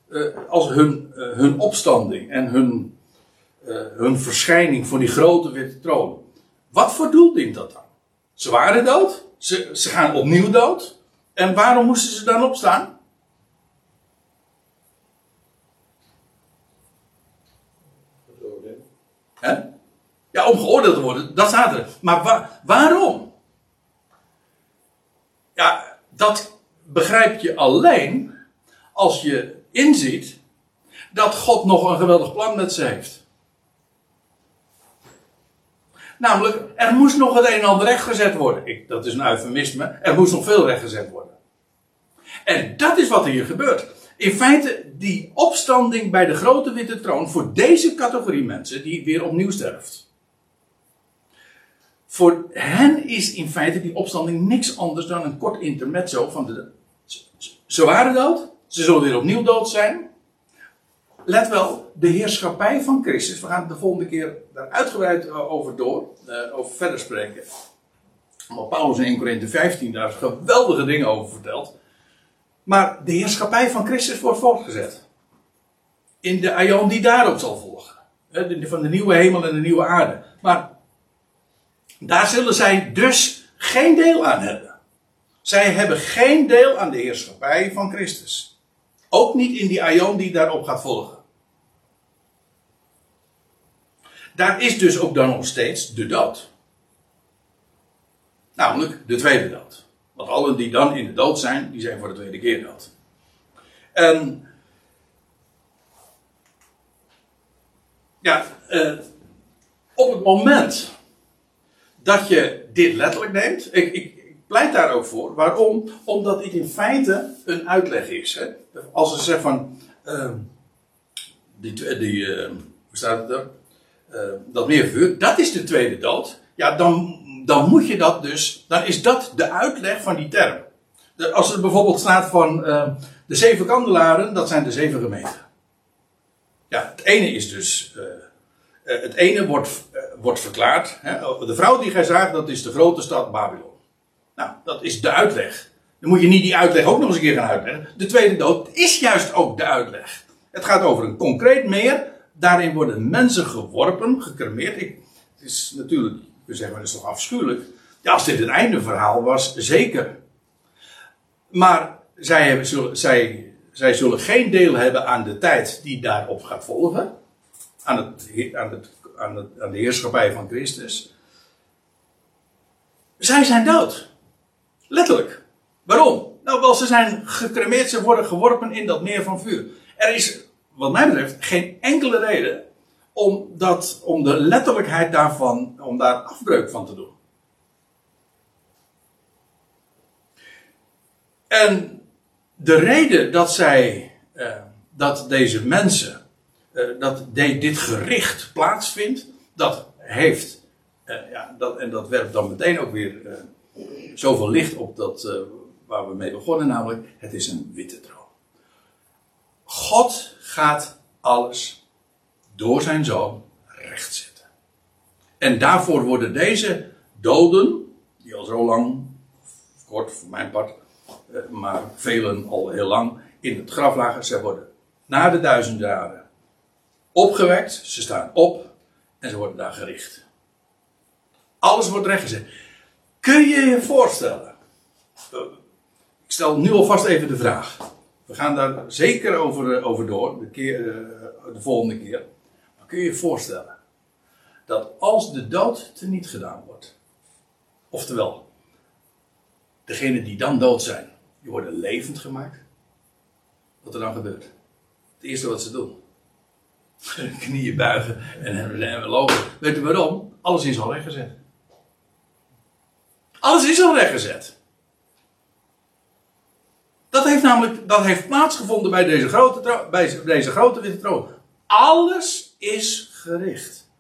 eh, als hun, eh, hun opstanding en hun, eh, hun verschijning voor die grote witte troon. Wat voor doel dient dat dan? Ze waren dood. Ze, ze gaan opnieuw dood. En waarom moesten ze dan opstaan? Hè? Ja, om geoordeeld te worden, dat staat er. Maar wa- waarom? Ja, dat begrijp je alleen als je inziet dat God nog een geweldig plan met ze heeft. Namelijk, er moest nog het een en ander rechtgezet worden. Ik, dat is een eufemisme. Er moest nog veel rechtgezet worden. En dat is wat hier gebeurt. In feite, die opstanding bij de grote witte troon voor deze categorie mensen die weer opnieuw sterft. Voor hen is in feite die opstanding niks anders dan een kort intermezzo van de. Ze waren dood, ze zullen weer opnieuw dood zijn. Let wel, de heerschappij van Christus. We gaan de volgende keer daar uitgebreid eh, over door, eh, over verder spreken. Omdat Paulus in 1 Corinthië 15 daar geweldige dingen over vertelt. Maar de heerschappij van Christus wordt voortgezet. In de aion die daarop zal volgen. Van de nieuwe hemel en de nieuwe aarde. Maar daar zullen zij dus geen deel aan hebben. Zij hebben geen deel aan de heerschappij van Christus. Ook niet in die aion die daarop gaat volgen. Daar is dus ook dan nog steeds de dood. Namelijk de tweede dood. Want allen die dan in de dood zijn, die zijn voor de tweede keer dood. En. Ja, eh, op het moment dat je dit letterlijk neemt. Ik, ik, pleit daar ook voor. Waarom? Omdat dit in feite een uitleg is. Hè? Als ze zeggen van. ehm, die, ehm, hoe staat het er? Eh, dat meervuur, dat is de tweede dood. Ja, dan, dan moet je dat dus. Dan is dat de uitleg van die term. De- als er bijvoorbeeld staat van. ehm, de zeven kandelaren, dat zijn de zeven gemeenten. Ja, het ene is dus. Eh, het ene wordt, eh, wordt verklaard. Hè, de vrouw die gij zaagt, dat is de grote stad Babylon. Nou, dat is de uitleg. Dan moet je niet die uitleg ook nog eens een keer gaan uitleggen. De tweede dood is juist ook de uitleg. Het gaat over een concreet meer. Daarin worden mensen geworpen, gecremeerd. Ik, het is natuurlijk, we zeggen, dat is toch afschuwelijk. Ja, als dit het einde verhaal was, zeker. Maar zij, zullen, zij, zij zullen geen deel hebben aan de tijd die daarop gaat volgen aan, het, he- aan, het, aan, het, aan de heerschappij van Christus. Zij zijn dood. Letterlijk. Waarom? Nou, wel, ze zijn gecremeerd, ze worden geworpen in dat meer van vuur. Er is, wat mij betreft, geen enkele reden om, dat, om de letterlijkheid daarvan, om daar afbreuk van te doen. En de reden dat zij, eh, dat deze mensen eh, dat dit gericht plaatsvindt, dat heeft, eh, ja, dat, en dat werpt dan meteen ook weer eh, zoveel licht op dat waar we mee begonnen, namelijk het is een witte troon. God gaat alles door zijn zoon rechtzetten. En daarvoor worden deze doden, die al zo lang, kort voor mijn part, maar velen al heel lang, in het graf lagen, zij worden na de duizend jaren opgewekt, ze staan op en ze worden daar gericht. Alles wordt rechtgezet. Kun je je voorstellen? Ik stel nu alvast even de vraag. We gaan daar zeker over, eh, over door, de, keer, eh, de volgende keer. Maar kun je je voorstellen dat als de dood teniet gedaan wordt, oftewel, degenen die dan dood zijn, die worden levend gemaakt, wat er dan gebeurt? Het eerste wat ze doen, [LAUGHS] knieën buigen en, en lopen. Weet u waarom? Alles is al rechtgezet. Alles is al rechtgezet. Dat heeft namelijk dat heeft plaatsgevonden bij deze grote, bij deze grote witte troon. Alles is gericht.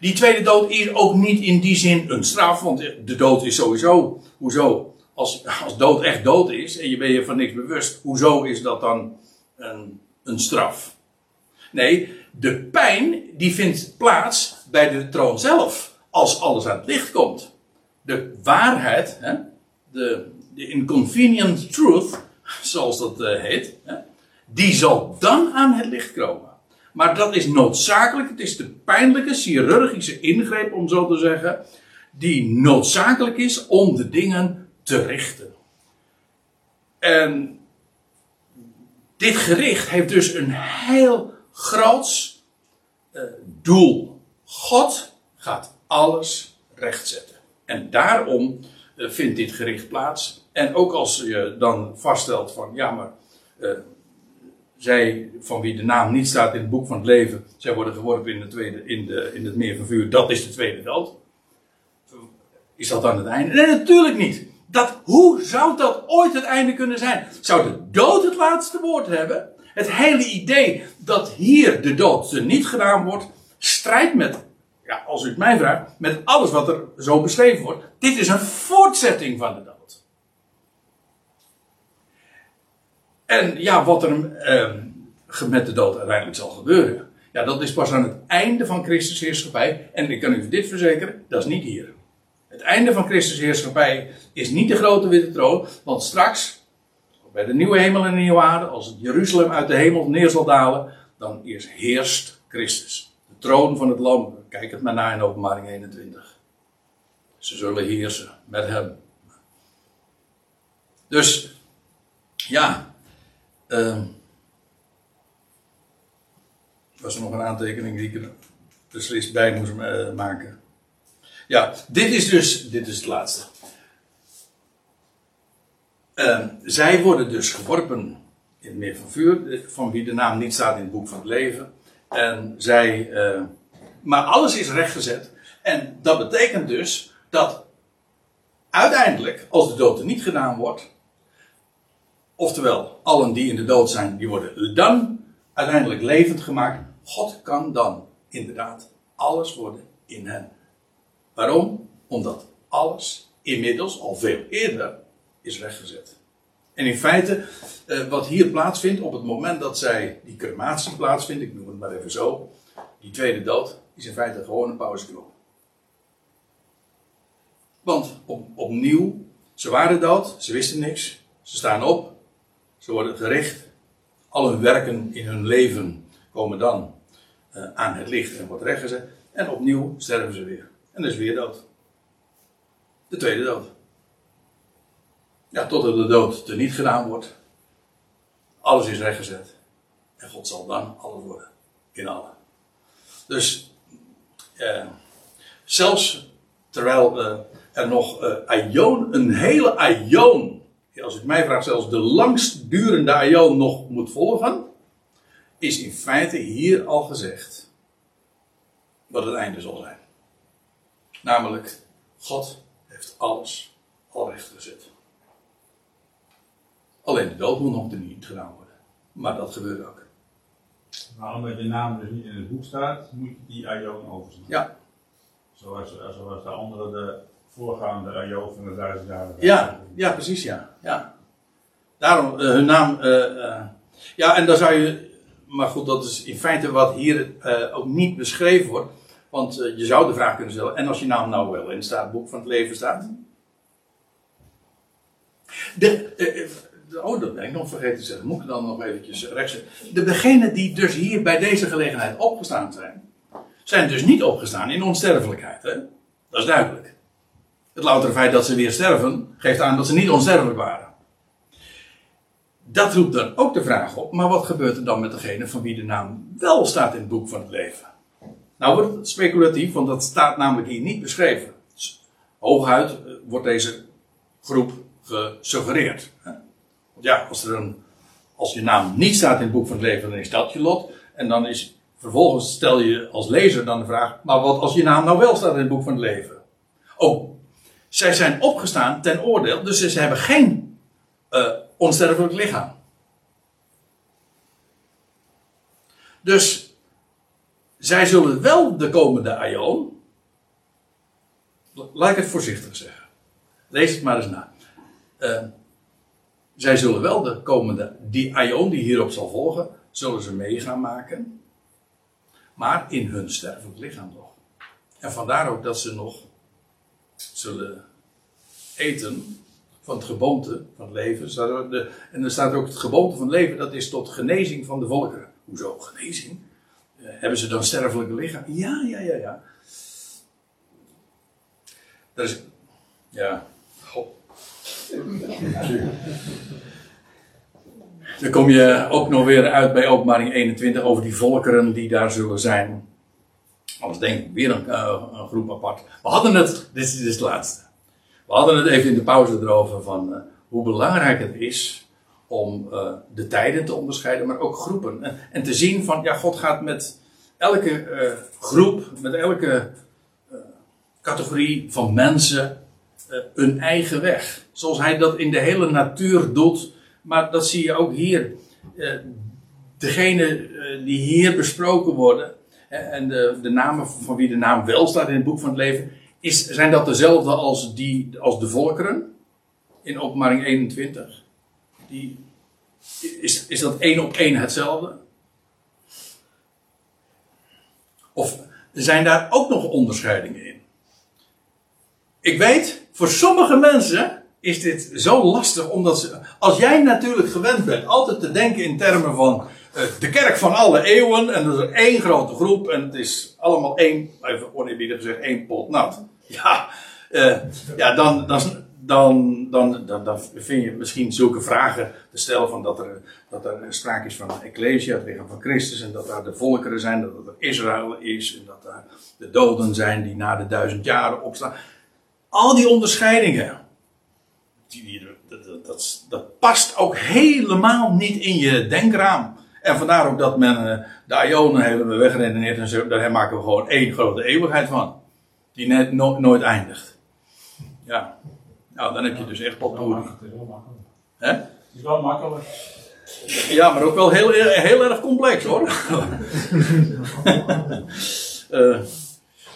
Die tweede dood is ook niet in die zin een straf, want de dood is sowieso. Hoezo? Als, als dood echt dood is en je bent je van niks bewust, hoezo is dat dan een, een straf? Nee, de pijn die vindt plaats bij de troon zelf, als alles aan het licht komt. De waarheid, hè, de, de inconvenient truth, [LAUGHS] zoals dat eh, heet, hè, die zal dan aan het licht komen. Maar dat is noodzakelijk, het is de pijnlijke chirurgische ingreep, om zo te zeggen, die noodzakelijk is om de dingen te richten. En dit gericht heeft dus een heel groots eh, doel. God gaat alles rechtzetten. En daarom eh, vindt dit gericht plaats. En ook als je dan vaststelt van ja, maar eh, zij van wie de naam niet staat in het boek van het leven, zij worden geworpen in, de tweede, in, de, in het meer van vuur, dat is de tweede dood. Is dat dan het einde? Nee, natuurlijk niet. Dat, hoe zou dat ooit het einde kunnen zijn? Zou de dood het laatste woord hebben? Het hele idee dat hier de dood niet gedaan wordt, strijdt met, ja, als u het mij vraagt, met alles wat er zo beschreven wordt. Dit is een voortzetting van de dood. En ja, wat er eh, met de dood uiteindelijk zal gebeuren, ja, dat is pas aan het einde van Christus heerschappij. En ik kan u dit verzekeren, dat is niet hier. Het einde van Christus heerschappij is niet de grote witte troon, want straks, bij de nieuwe hemel en de nieuwe aarde, als het Jeruzalem uit de hemel neer zal dalen, dan eerst heerst Christus. De troon van het lam, kijk het maar na in openbaring 21. Ze zullen heersen met hem. Dus, ja, ehm was er nog een aantekening die ik er beslist bij moest eh, maken. Ja, dit is dus, dit is het laatste. Ehm, zij worden dus geworpen in het meer van vuur, van wie de naam niet staat in het boek van het leven. En zij, eh, maar alles is rechtgezet. En dat betekent dus dat uiteindelijk, als de dood er niet gedaan wordt, oftewel allen die in de dood zijn, die worden dan uiteindelijk levend gemaakt. God kan dan inderdaad alles worden in hen. Waarom? Omdat alles inmiddels al veel eerder is weggezet. En in feite, eh, wat hier plaatsvindt op het moment dat zij die crematie plaatsvindt, ik noem het maar even zo, die tweede dood, is in feite gewoon een pauzeknop. Want op, opnieuw, ze waren dood, ze wisten niks, ze staan op, ze worden gericht, al hun werken in hun leven komen dan eh, aan het licht en wordt rechtgezet, en opnieuw sterven ze weer. En dat is weer dood. De tweede dood. Ja, totdat de dood er niet gedaan wordt. Alles is rechtgezet. En God zal dan alles worden. In allen. Dus, eh, zelfs terwijl eh, er nog eh, een hele aion, als ik mij vraag, zelfs de langstdurende aion nog moet volgen, is in feite hier al gezegd wat het einde zal zijn. Namelijk, God heeft alles al rechtgezet. Alleen de moet nog niet gedaan worden. Maar dat gebeurt ook. Maar omdat je naam dus niet in het boek staat, moet je die Aion overslaan. Ja, Zoals, zoals de andere, de voorgaande Aion van de duizend jaren. ja, ja precies ja. ja. Daarom, eh, hun naam. eh, eh, ja, en dan zou je. maar goed, dat is in feite wat hier ook niet beschreven wordt. Want je zou de vraag kunnen stellen, en als je naam nou wel in het staatboek van het leven staat? De, oh, dat ben ik nog vergeten te zeggen. Moet ik dan nog eventjes rechts De degenen die dus hier bij deze gelegenheid opgestaan zijn, zijn dus niet opgestaan in onsterfelijkheid. Hè? Dat is duidelijk. Het loutere feit dat ze weer sterven, geeft aan dat ze niet onsterfelijk waren. Dat roept dan ook de vraag op, maar wat gebeurt er dan met degene van wie de naam wel staat in het boek van het leven? Nou wordt het speculatief, want dat staat namelijk hier niet beschreven. Hooguit eh, wordt deze groep gesuggereerd. Want ja, als, er een, als je naam niet staat in het boek van het leven, dan is dat je lot. En dan is vervolgens stel je als lezer dan de vraag, maar wat als je naam nou wel staat in het boek van het leven? Oh, zij zijn opgestaan ten oordeel, dus ze hebben geen eh, onsterfelijk lichaam. Dus zij zullen wel de komende aion, laat ik het voorzichtig zeggen, lees het maar eens na. Eh, zij zullen wel de komende, die aion die hierop zal volgen, zullen ze mee gaan maken, maar in hun sterfelijk lichaam nog. En vandaar ook dat ze nog zullen eten van het geboomte van het leven. En er staat ook het geboomte van het leven, dat is tot genezing van de volkeren. Hoezo genezing? Eh, hebben ze dan sterfelijke lichaam? Ja, ja, ja, ja. Dat is. Ja. Dan kom je ook nog weer uit bij openbaring 21 over die volkeren die daar zullen zijn. Anders denk ik weer een, eh, een groep apart. We hadden het, dit is, het laatste. We hadden het even in de pauze erover van eh, hoe belangrijk het is om eh, de tijden te onderscheiden, maar ook groepen. En, te zien van, ja, God gaat met elke groep, met elke categorie van mensen een eigen weg. Zoals hij dat in de hele natuur doet. Maar dat zie je ook hier. Eh, degene eh, die hier besproken worden. en de, de namen van wie de naam wel staat in het boek van het leven. Is, zijn dat dezelfde als, die, als de volkeren? In openbaring 21. Die, is, is dat één op één hetzelfde? Of zijn daar ook nog onderscheidingen in? Ik weet, voor sommige mensen is dit zo lastig, omdat als jij natuurlijk gewend bent altijd te denken in termen van eh, de kerk van alle eeuwen, en er is één grote groep, en het is allemaal één, even oneerbiedig gezegd, één pot nat. Ja, eh, ja dan, dan, dan, dan, dan, vind je misschien zulke vragen te stellen van dat er, dat er sprake is van een ecclesia, het lichaam van Christus, en dat daar de volkeren zijn, dat er Israël is, en dat daar de doden zijn die na de duizend jaren opstaan. Al die onderscheidingen, dat, dat, dat, dat past ook helemaal niet in je denkraam. En vandaar ook dat men eh, de Ionen hebben weggeredeneerd en zo, daar maken we gewoon één grote eeuwigheid van. Die net, no- nooit eindigt. Ja. Nou, dan heb je dus echt potpourri. makkelijk, het is wel makkelijk. Hè? Het is wel makkelijk. Ja, maar ook wel heel, heel erg complex hoor. [LAUGHS] Eh,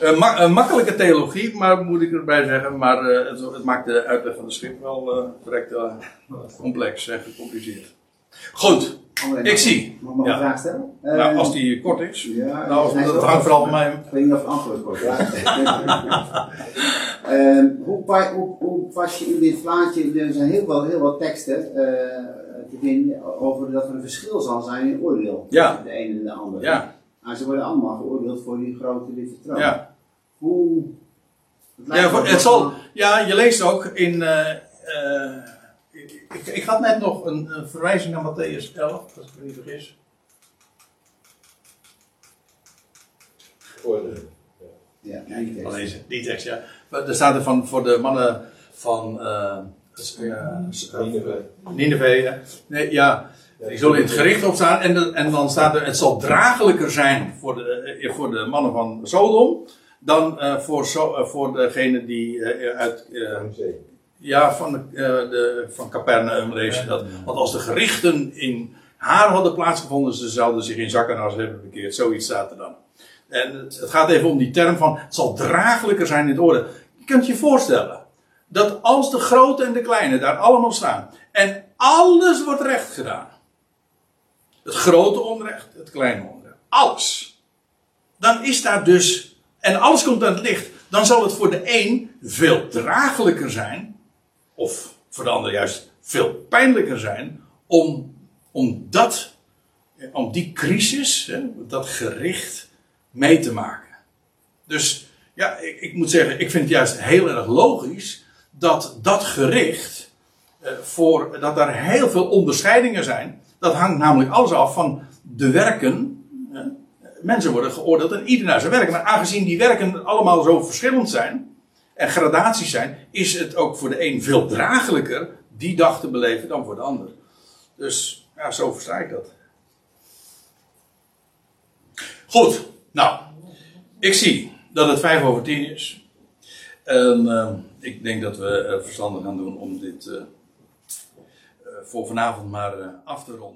eh, ma- een makkelijke theologie, maar moet ik erbij zeggen. Maar eh, het, het maakt de uitleg van de schrift wel eh direct eh, complex en gecompliceerd. Goed, André, ik mag- zie. Mag ik Ja. een vraag stellen? Nou, Eh, als die kort is. Ja, Nou, dat hangt vooral van mij. Ik weet niet of het antwoord wordt. [LAUGHS] Ehm, hoe, hoe, hoe pas je in dit plaatje, er zijn heel wel, heel wat teksten eh, te vinden over dat er een verschil zal zijn in oordeel. Ja. Tussen de ene en de andere. Ja, Maar ze worden allemaal geoordeeld voor die grote witte troon. ja. Hoe... het Ja, voor- het zal, ja, je leest ook in. eh, eh, ik, ik, ik had net nog een, een verwijzing naar Matthäus 11, als ik me niet vergis. Orde. Ja, die tekst. Alleen die tekst, ja. Maar er staat er van voor de mannen van. eh ja, eh, Nineveh. Nineveh. ja. Nee, ja. Die zullen in het gericht opstaan. En, de- en dan staat er: het zal draaglijker zijn voor de, voor de mannen van Sodom. Dan eh, voor, zo, eh, voor degene die eh, uit. eh. Ja, van, de, eh, de, van Capernaum lees je dat. Want als de gerichten in haar hadden plaatsgevonden, ze zouden zich in zak en as hebben bekeerd. Zoiets staat er dan. En het, het gaat even om die term van, het zal draaglijker zijn in het orde. Je kunt je voorstellen, dat als de grote en de kleine daar allemaal staan, en alles wordt recht gedaan. Het grote onrecht, het kleine onrecht. Alles. Dan is daar dus, en alles komt aan het licht, dan zal het voor de een veel draaglijker zijn, of voor de ander juist veel pijnlijker zijn, om, om dat, om die crisis, hè, dat gericht, mee te maken. Dus ja, ik, ik moet zeggen, ik vind het juist heel erg logisch dat dat gericht, eh, voor, dat daar heel veel onderscheidingen zijn. Dat hangt namelijk alles af van de werken. Eh, Mensen worden geoordeeld en ieder naar zijn werk. Maar aangezien die werken allemaal zo verschillend zijn en gradaties zijn, is het ook voor de een veel draaglijker die dag te beleven dan voor de ander. Dus ja, zo versta ik dat. Goed, nou, ik zie dat het vijf over tien is. En eh, ik denk dat we er verstandig gaan doen om dit eh, eh, voor vanavond maar eh, af te ronden.